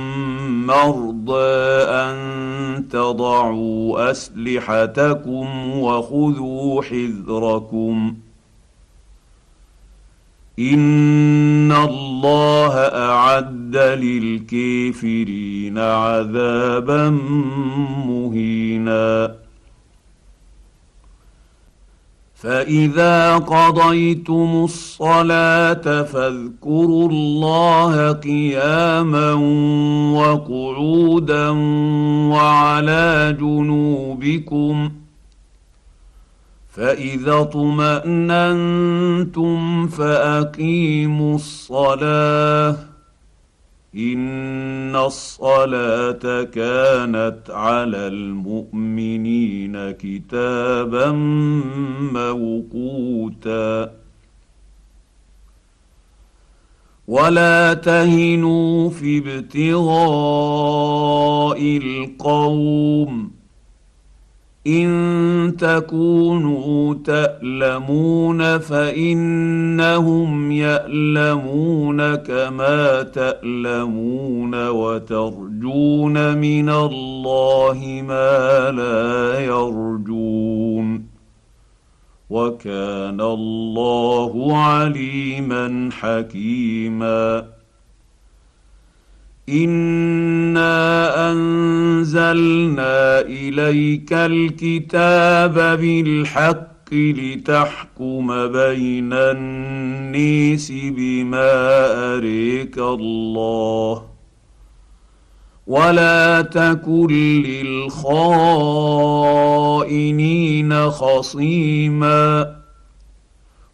مرضى أن تضعوا أسلحتكم وخذوا حذركم. إن الله أعد للكافرين عذابا مهينا. فاذا قضيتم الصلاه فاذكروا الله قياما وقعودا وعلى جنوبكم فاذا اطماننتم فاقيموا الصلاه ان الصلاه كانت على المؤمنين كتابا موقوتا ولا تهنوا في ابتغاء القوم إن تكونوا تألمون فإنهم يألمون كما تألمون وترجون من الله ما لا يرجون وكان الله عليما حكيما انا انزلنا اليك الكتاب بالحق لتحكم بين النيس بما اريك الله ولا تكن للخائنين خصيما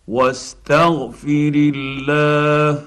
واستغفر الله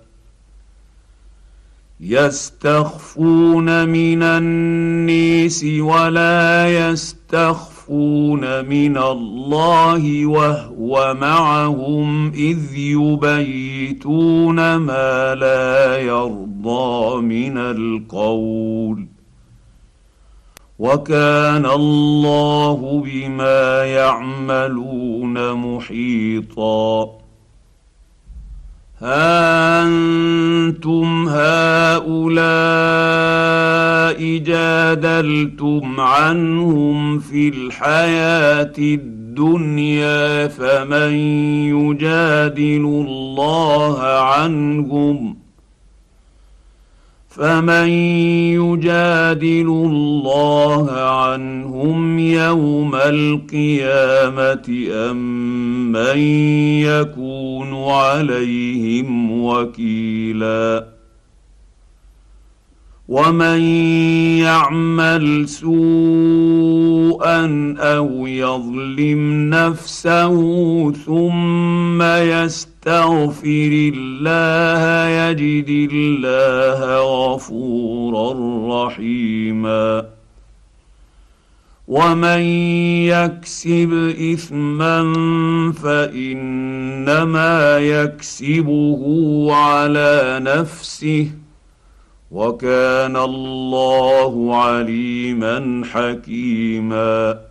يستخفون من النيس ولا يستخفون من الله وهو معهم إذ يبيتون ما لا يرضى من القول. وكان الله بما يعملون محيطا. ها أنتم هؤلاء جادلتم عنهم في الحياة الدنيا فمن يجادل الله عنهم فمن يجادل الله عنهم يوم القيامة أم من يكون عليهم وكيلا ومن يعمل سوءا أو يظلم نفسه ثم يستغفر الله يجد الله غفورا رحيما. ومن يكسب إثما فإنما يكسبه على نفسه وكان الله عليما حكيما.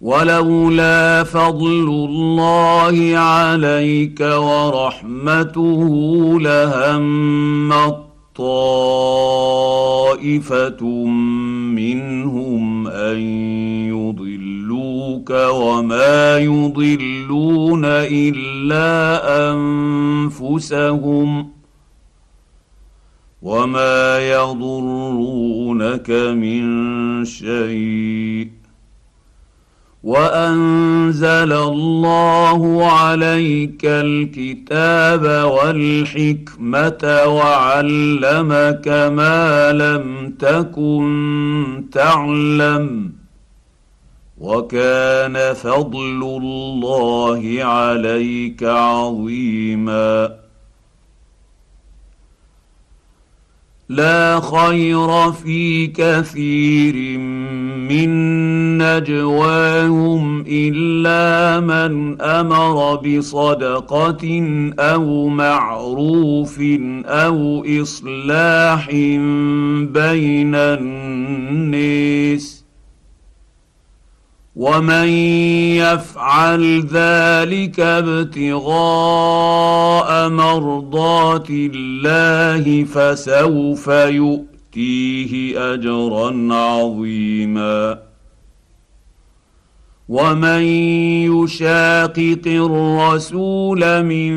ولولا فضل الله عليك ورحمته لهم طائفه منهم أن يضلوك وما يضلون إلا أنفسهم وما يضرونك من شيء وأنزل الله عليك الكتاب والحكمة وعلمك ما لم تكن تعلم وكان فضل الله عليك عظيما لا خير في كثير من نجواهم إلا من أمر بصدقة أو معروف أو إصلاح بين الناس. ومن يفعل ذلك ابتغاء مرضات الله فسوف يؤتيه اجرا عظيما ومن يشاقق الرسول من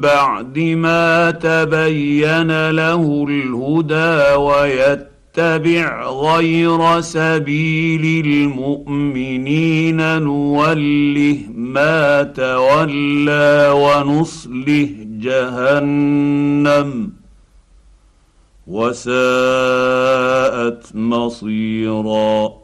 بعد ما تبين له الهدى ويتبع نتبع غير سبيل المؤمنين نوله ما تولى ونصله جهنم. وساءت مصيرا.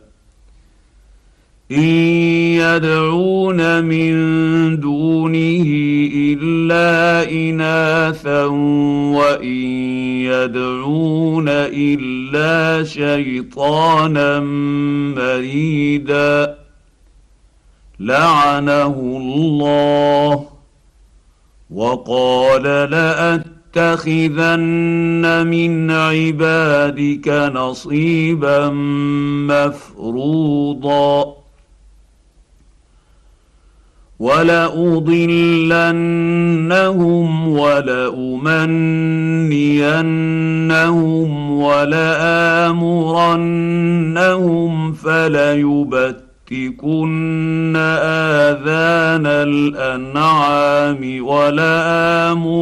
ان يدعون من دونه الا اناثا وان يدعون الا شيطانا مريدا لعنه الله وقال لاتخذن من عبادك نصيبا مفروضا ولأضلنهم ولأمنينهم ولآمرنهم فليبتكن آذان الأنعام ولآمرنهم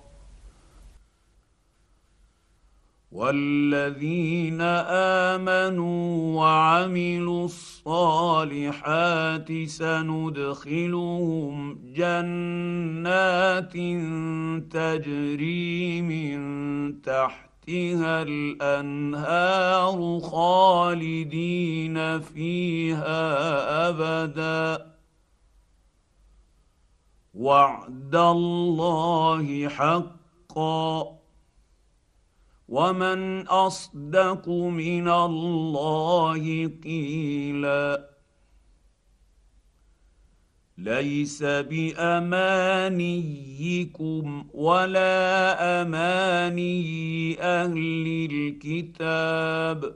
والذين امنوا وعملوا الصالحات سندخلهم جنات تجري من تحتها الانهار خالدين فيها ابدا وعد الله حقا ومن اصدق من الله قيلا ليس بامانيكم ولا اماني أهل الكتاب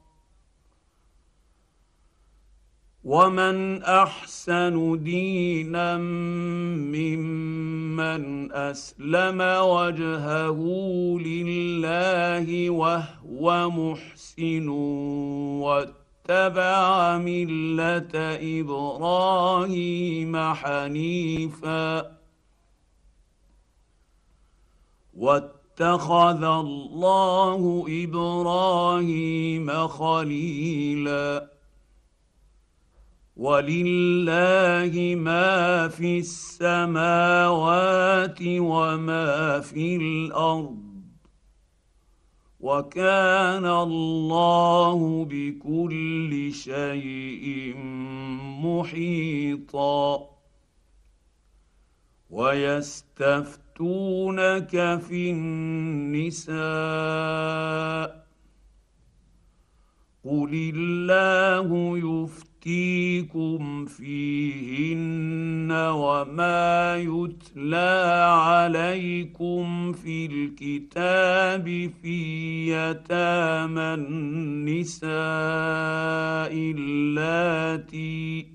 ومن احسن دينا ممن اسلم وجهه لله وهو محسن واتبع مله إبراهيم حنيفا واتخذ الله إبراهيم خليلا ولله ما في السماوات وما في الأرض وكان الله بكل شيء محيطا ويستفتونك في النساء قل الله يفتح يفتيكم فيهن وما يتلى عليكم في الكتاب في يتامى النساء اللاتي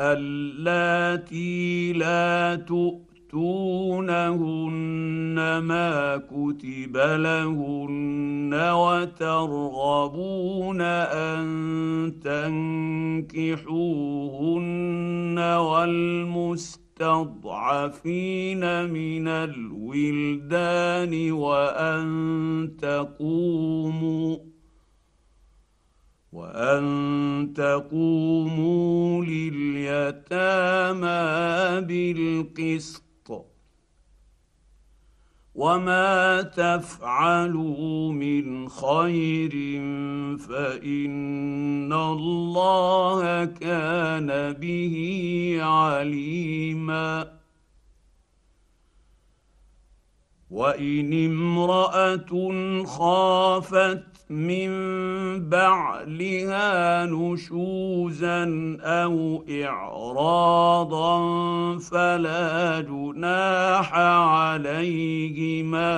اللاتي لا تؤمن تؤتونهن ما كتب لهن وترغبون أن تنكحوهن والمستضعفين من الولدان وأن تقوموا وأن تقوموا لليتامى بالقسط وما تفعلوا من خير فان الله كان به عليما وان امراه خافت من بعلها نشوزا أو اعراضا فلا جناح عليهما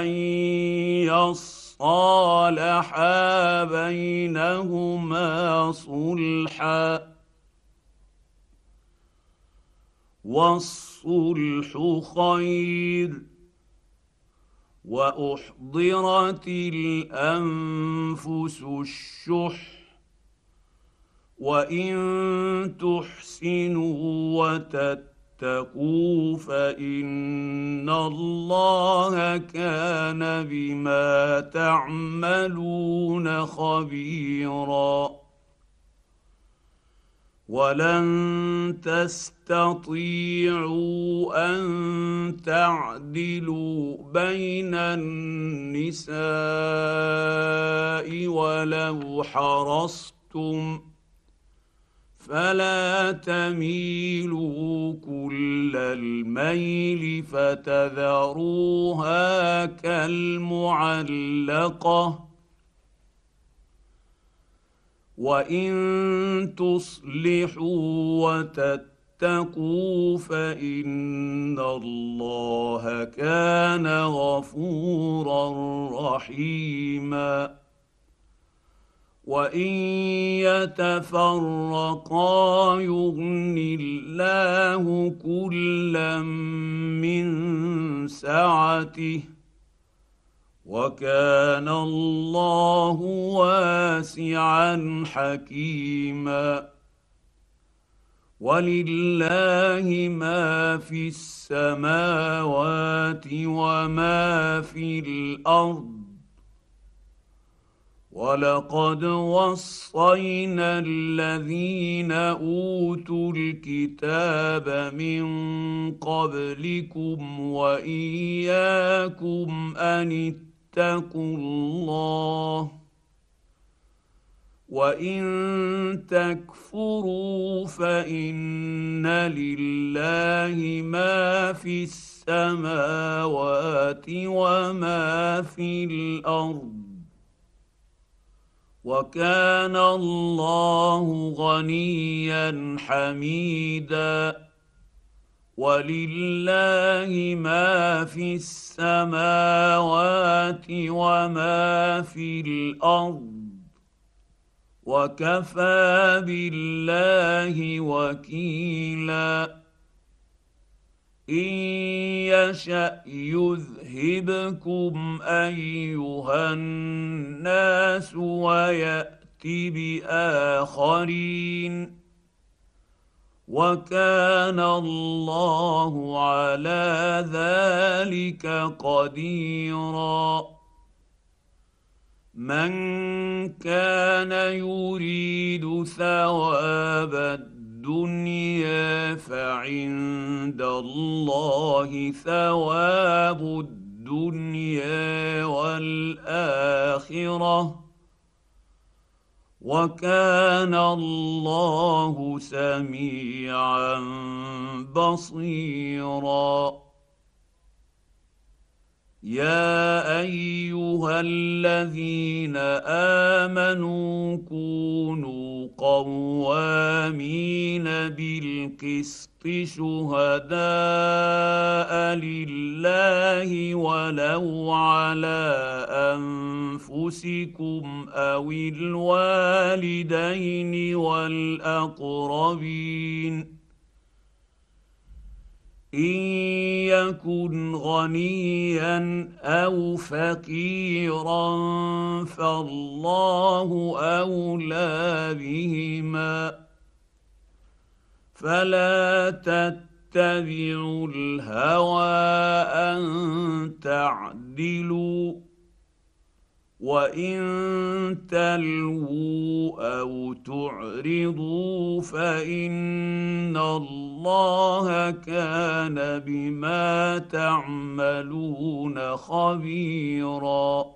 ان يص صالحا بينهما صلحا والصلح خير وأحضرت الأنفس الشح وإن تحسنوا وتتقوا فإن الله كان بما تعملون خبيرا ولن تستطيعوا ان تعدلوا بين النساء ولو حرصتم فلا تميلوا كل الميل فتذروها كالمعلقه وان تصلحوا وتتقوا فان الله كان غفورا رحيما. وان يتفرقا يغن الله كلا من سعته وكان الله واسعا حكيما. ولله ما في السماوات وما في الأرض. ولقد وصينا الذين أوتوا الكتاب من قبلكم وإياكم أن اتقوا الله وإن تكفروا فإن لله ما في السماوات وما في الأرض وكان الله غنيا حميدا ولله ما في السماوات وما في الأرض وكفى بالله وكيلا ان يشا يذهبكم ايها الناس ويات باخرين وكان الله على ذلك قديرا. من كان يريد ثواب الدنيا فعند الله ثواب الدنيا والآخرة. وكان الله سميعا بصيرا. يا أيها الذين آمنوا كونوا قوامين بالقسط شهداء لله ولو على أنفسكم أو الوالدين والأقربين إن يكن غنيا أو فقيرا فالله أولى بهما. فلا تتبعوا الهوى أن تعدلوا. وان تلووا أو تعرضوا فان الله كان بما تعملون خبيرا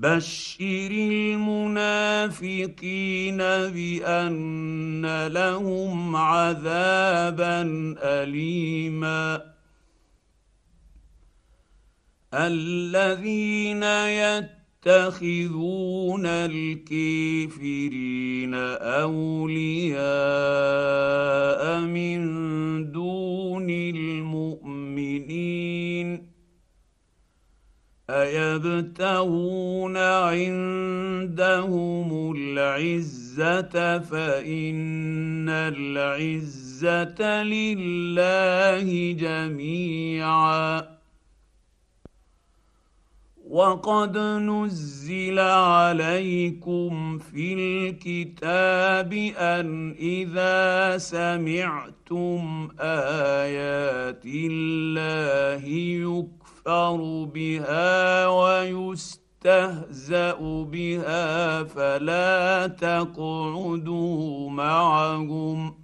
بشر المنافقين بان لهم عذابا اليما الذين يتخذون الكافرين اولياء من دون المؤمنين أيبتغون عندهم العزة فإن العزة لله جميعا. وقد نزل عليكم في الكتاب أن إذا سمعتم آيات الله يكفر يكفر بها ويستهزأ بها فلا تقعدوا معهم.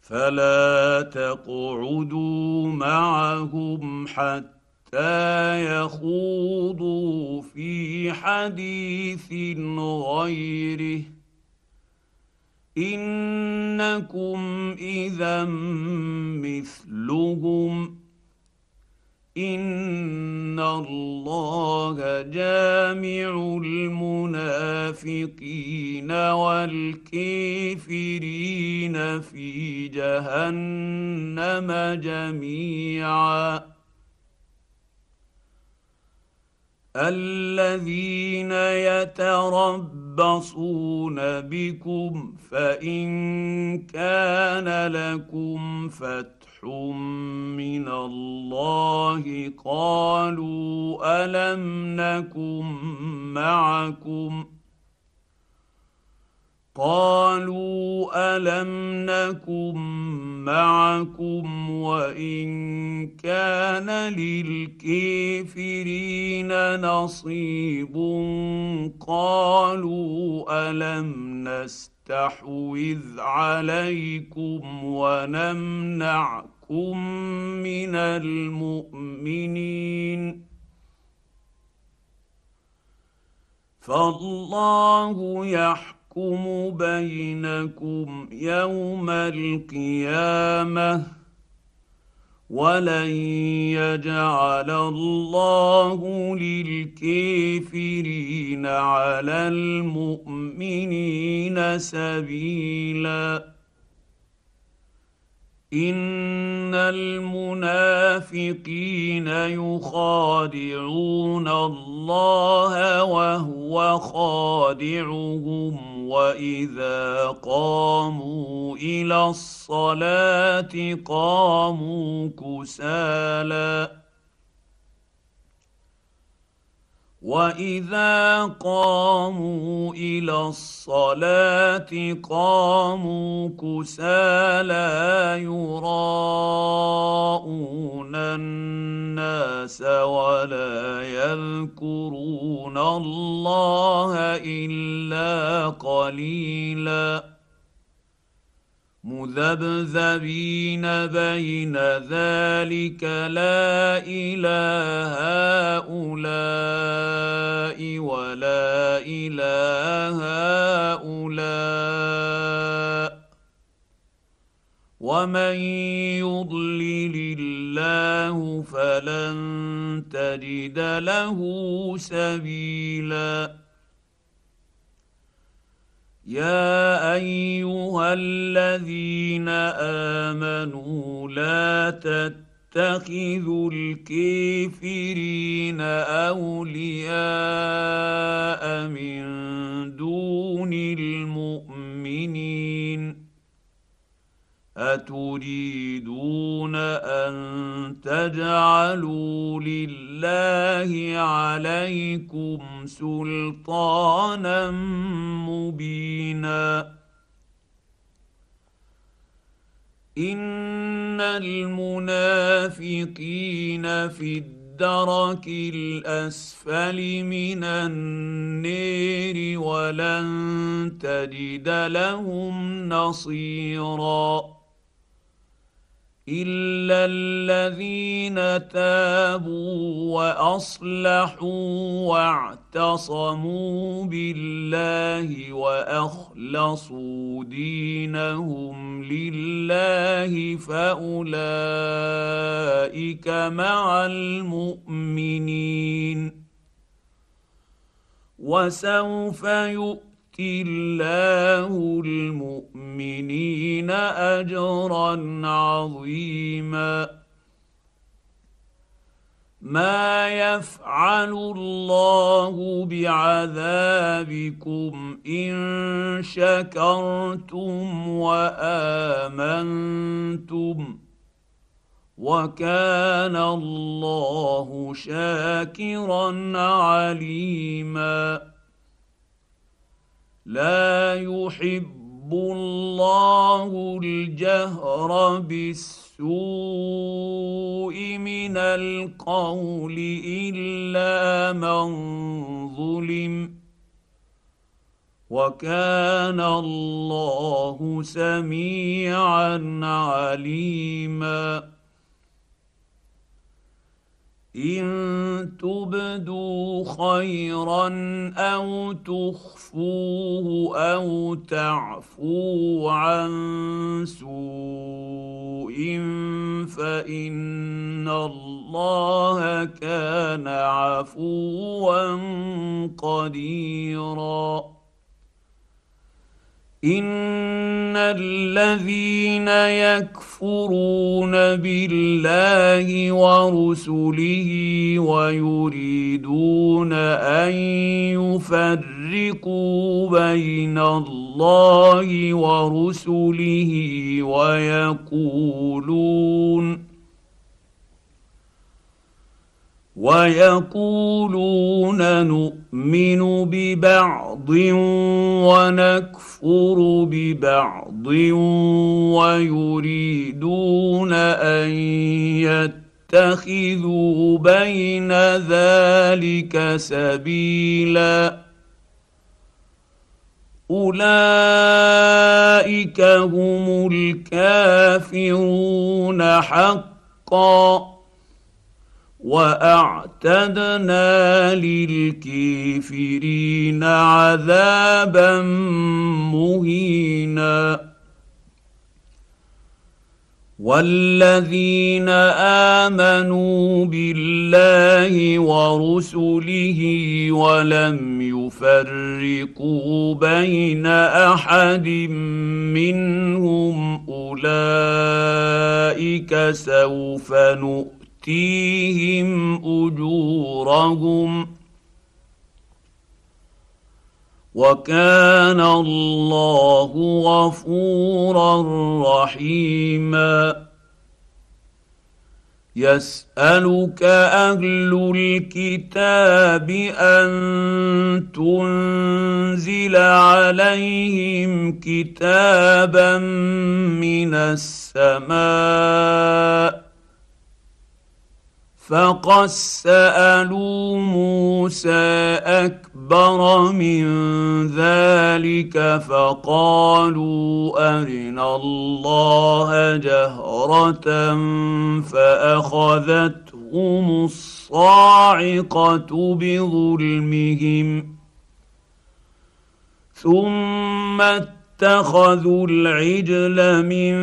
فلا تقعدوا معهم حتى يخوضوا في حديث غيره. إنكم إذا مثلهم. إن الله جامع المنافقين والكافرين في جهنم جميعا. الذين يتربصون بكم فإن كان لكم فتح من الله قالوا ألم نكن معكم قالوا ألم نكن معكم وإن كان للكافرين نصيب قالوا ألم نستحوذ عليكم ونمنعكم من المؤمنين فالله يحكم يحكم بينكم يوم القيامة ولن يجعل الله للكافرين على المؤمنين سبيلا. إن المنافقين يخادعون الله وهو خادعهم. واذا قاموا إلى الصلاه قاموا كسالى واذا قاموا إلى الصلاه قاموا كسالى يراءون الناس ولا يذكرون الله الا قليلا مذبذبين بين ذلك لا إله هؤلاء ولا إله هؤلاء. ومن يضلل الله فلن تجد له سبيلا. يا ايها الذين امنوا لا تتخذوا الكافرين اولياء من دون المؤمنين أتريدون أن تجعلوا لله عليكم سلطانا مبينا؟ إن المنافقين في الدرك الأسفل من النير ولن تجد لهم نصيرا الا الذين تابوا واصلحوا واعتصموا بالله واخلصوا دينهم لله فاولئك مع المؤمنين وسوف يؤمنون الله المؤمنين اجرا عظيما. ما يفعل الله بعذابكم إن شكرتم وآمنتم وكان الله شاكرا عليما. لا يحب الله الجهر بالسوء من القول إلا من ظلم وكان الله سميعا عليما إن تبدوا خيرا أو تخفوه أو تعفوا عن سوء فإن الله كان عفوا قديرا ان الذين يكفرون بالله ورسله ويريدون ان يفرقوا بين الله ورسله ويقولون ويقولون نؤمن ببعض ونكفر ببعض ويريدون أن يتخذوا بين ذلك سبيلا. أولئك هم الكافرون حقا. واعتدنا للكافرين عذابا مهينا. والذين امنوا بالله ورسله ولم يفرقوا بين احد منهم اولئك سوف نؤمن يؤتيهم أجورهم وكان الله غفورا رحيما يسألك أهل الكتاب أن تنزل عليهم كتابا من السماء فقد سالوا موسى اكبر من ذلك فقالوا ارنا الله جهره فاخذتهم الصاعقه بظلمهم ثم اتخذوا العجل من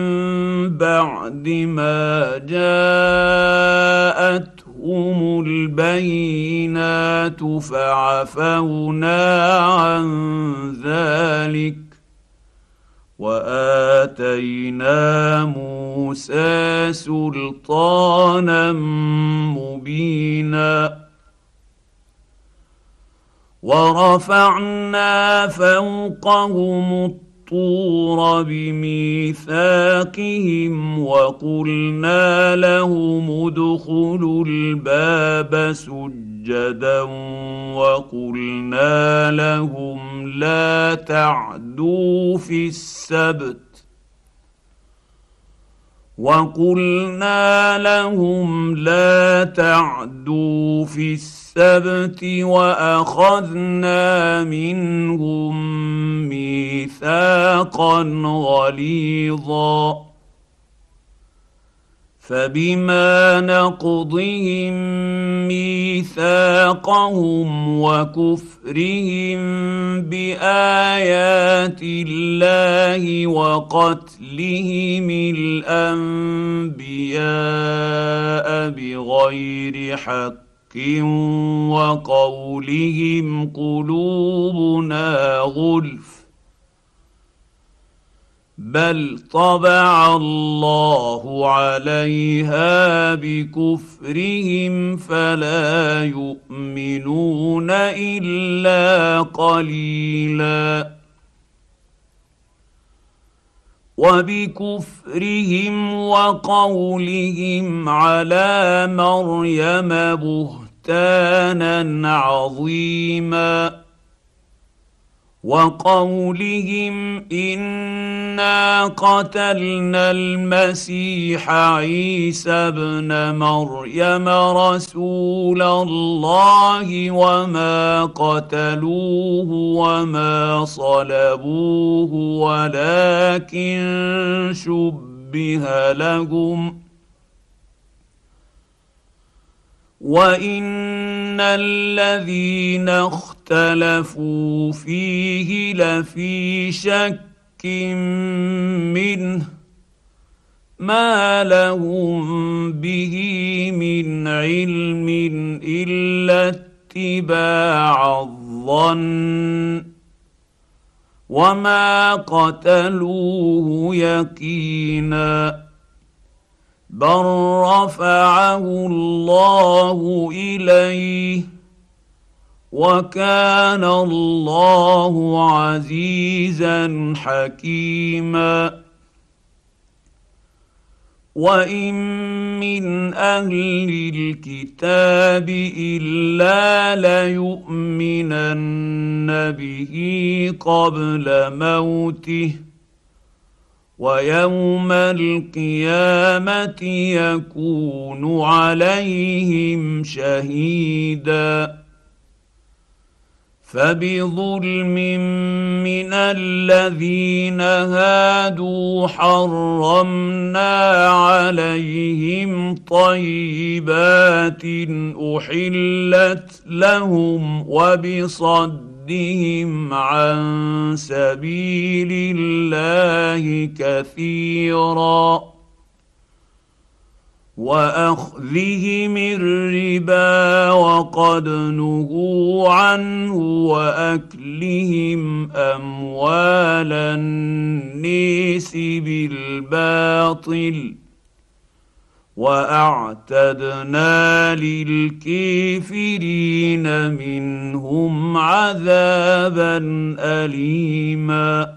بعد ما جاءت جاءتهم البينات فعفونا عن ذلك وآتينا موسى سلطانا مبينا ورفعنا فوقهم الطور بميثاقهم وقلنا لهم ادخلوا الباب سجدا وقلنا لهم لا تعدوا في السبت وقلنا لهم لا تعدوا في السبت وأخذنا منهم ميثاقا غليظا. فبما نقضهم ميثاقهم وكفرهم بآيات الله وقتلهم الأنبياء بغير حق وقولهم قلوبنا غلف. بل طبع الله عليها بكفرهم فلا يؤمنون إلا قليلا. وبكفرهم وقولهم على مريم بهتانا. عظيما وقولهم إنا قتلنا المسيح عيسى ابن مريم رسول الله وما قتلوه وما صلبوه ولكن شبه لهم وان الذين اختلفوا فيه لفي شك منه ما لهم به من علم الا اتباع الظن وما قتلوه يقينا بل رفعه الله اليه وكان الله عزيزا حكيما وان من أهل الكتاب الا ليؤمنن به قبل موته ويوم القيامة يكون عليهم شهيدا. فبظلم من الذين هادوا حرمنا عليهم طيبات أحلت لهم وبصد صدهم عن سبيل الله كثيرا واخذهم الربا وقد نهوا عنه واكلهم اموال النيس بالباطل وأعتدنا للكافرين منهم عذابا اليما.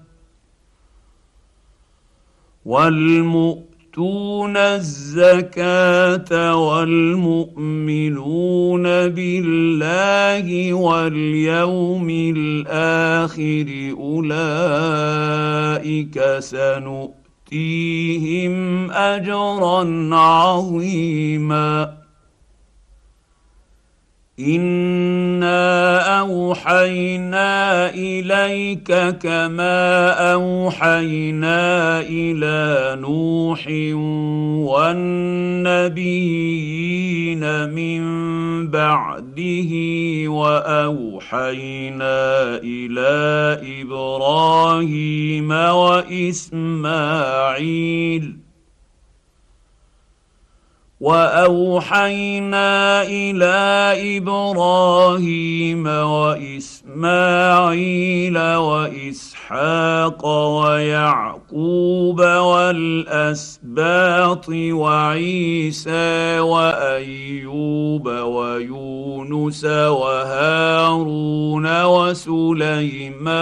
والمؤتون الزكاه والمؤمنون بالله واليوم الآخر اولئك سنؤتيهم اجرا عظيما انا اوحينا اليك كما اوحينا إلى نوح والنبيين من بعده واوحينا إلى إبراهيم واسماعيل وأوحينا إلى إبراهيم وإسماعيل وإسحاق ويعقوب والأسباط وعيسى وأيوب ويونس وهارون وسليمان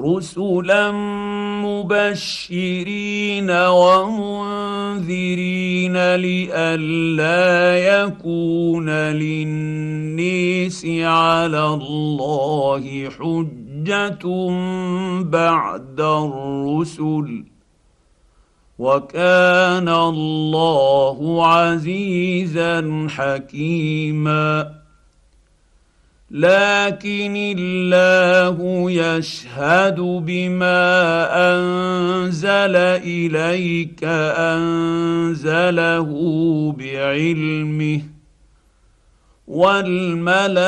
رسلا مبشرين ومنذرين لئلا يكون للنيس على الله حجة بعد الرسل. وكان الله عزيزا حكيما. لكن الله يشهد بما أنزل إليك أنزله بعلمه والملائكة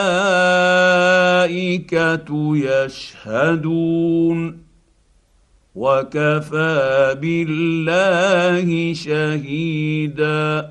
يشهدون وكفى بالله شهيدا.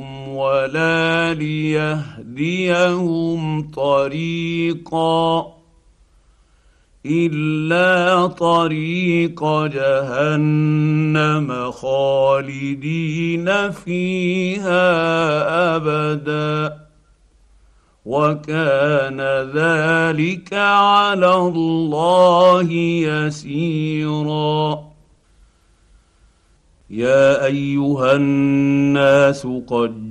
ولا ليهديهم طريقا إلا طريق جهنم خالدين فيها أبدا وكان ذلك على الله يسيرا يا أيها الناس قد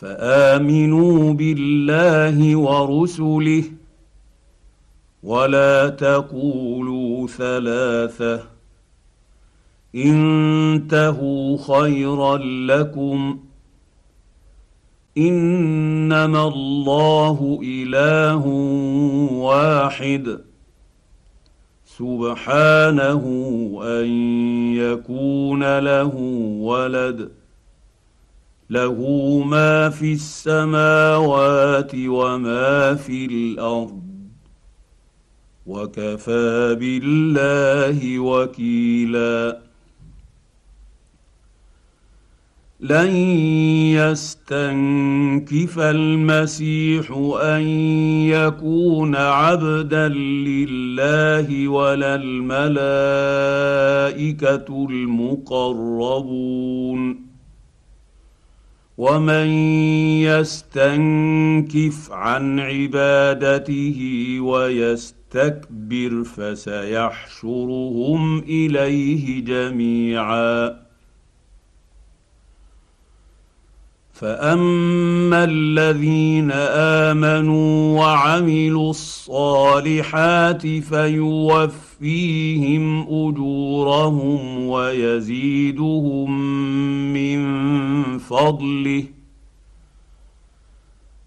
فآمنوا بالله ورسله ولا تقولوا ثلاثة انتهوا خيرا لكم إنما الله إله واحد سبحانه أن يكون له ولد له ما في السماوات وما في الأرض. وكفى بالله وكيلا. لن يستنكف المسيح أن يكون عبدا لله ولا الملائكة المقربون. ومن يستنكف عن عبادته ويستكبر فسيحشرهم إليه جميعا. فأما الذين آمنوا وعملوا الصالحات فيوفيهم اجورهم ويزيدهم من فضله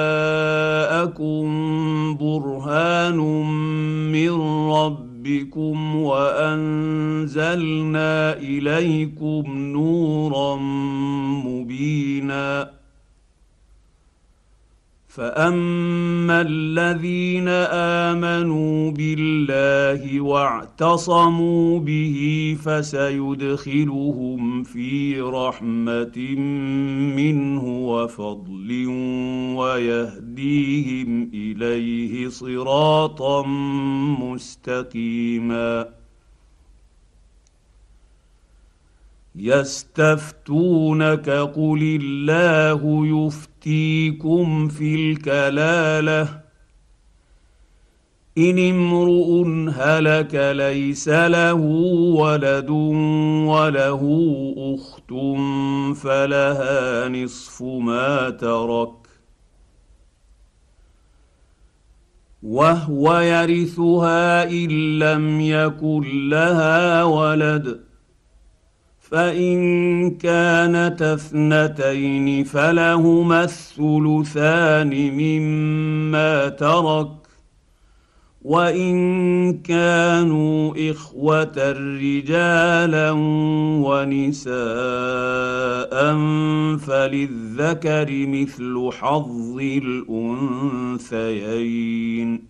جاءكم برهان من ربكم وأنزلنا إليكم نورا مبينا فاما الذين امنوا بالله واعتصموا به فسيدخلهم في رحمه منه وفضل ويهديهم اليه صراطا مستقيما يستفتونك قل الله يفتيكم في الكلالة. إن امرؤ هلك ليس له ولد وله أخت فلها نصف ما ترك. وهو يرثها إن لم يكن لها ولد. فإن كانت اثنتين فلهما الثلثان مما ترك وإن كانوا إخوة رجالا ونساء فللذكر مثل حظ الأنثيين.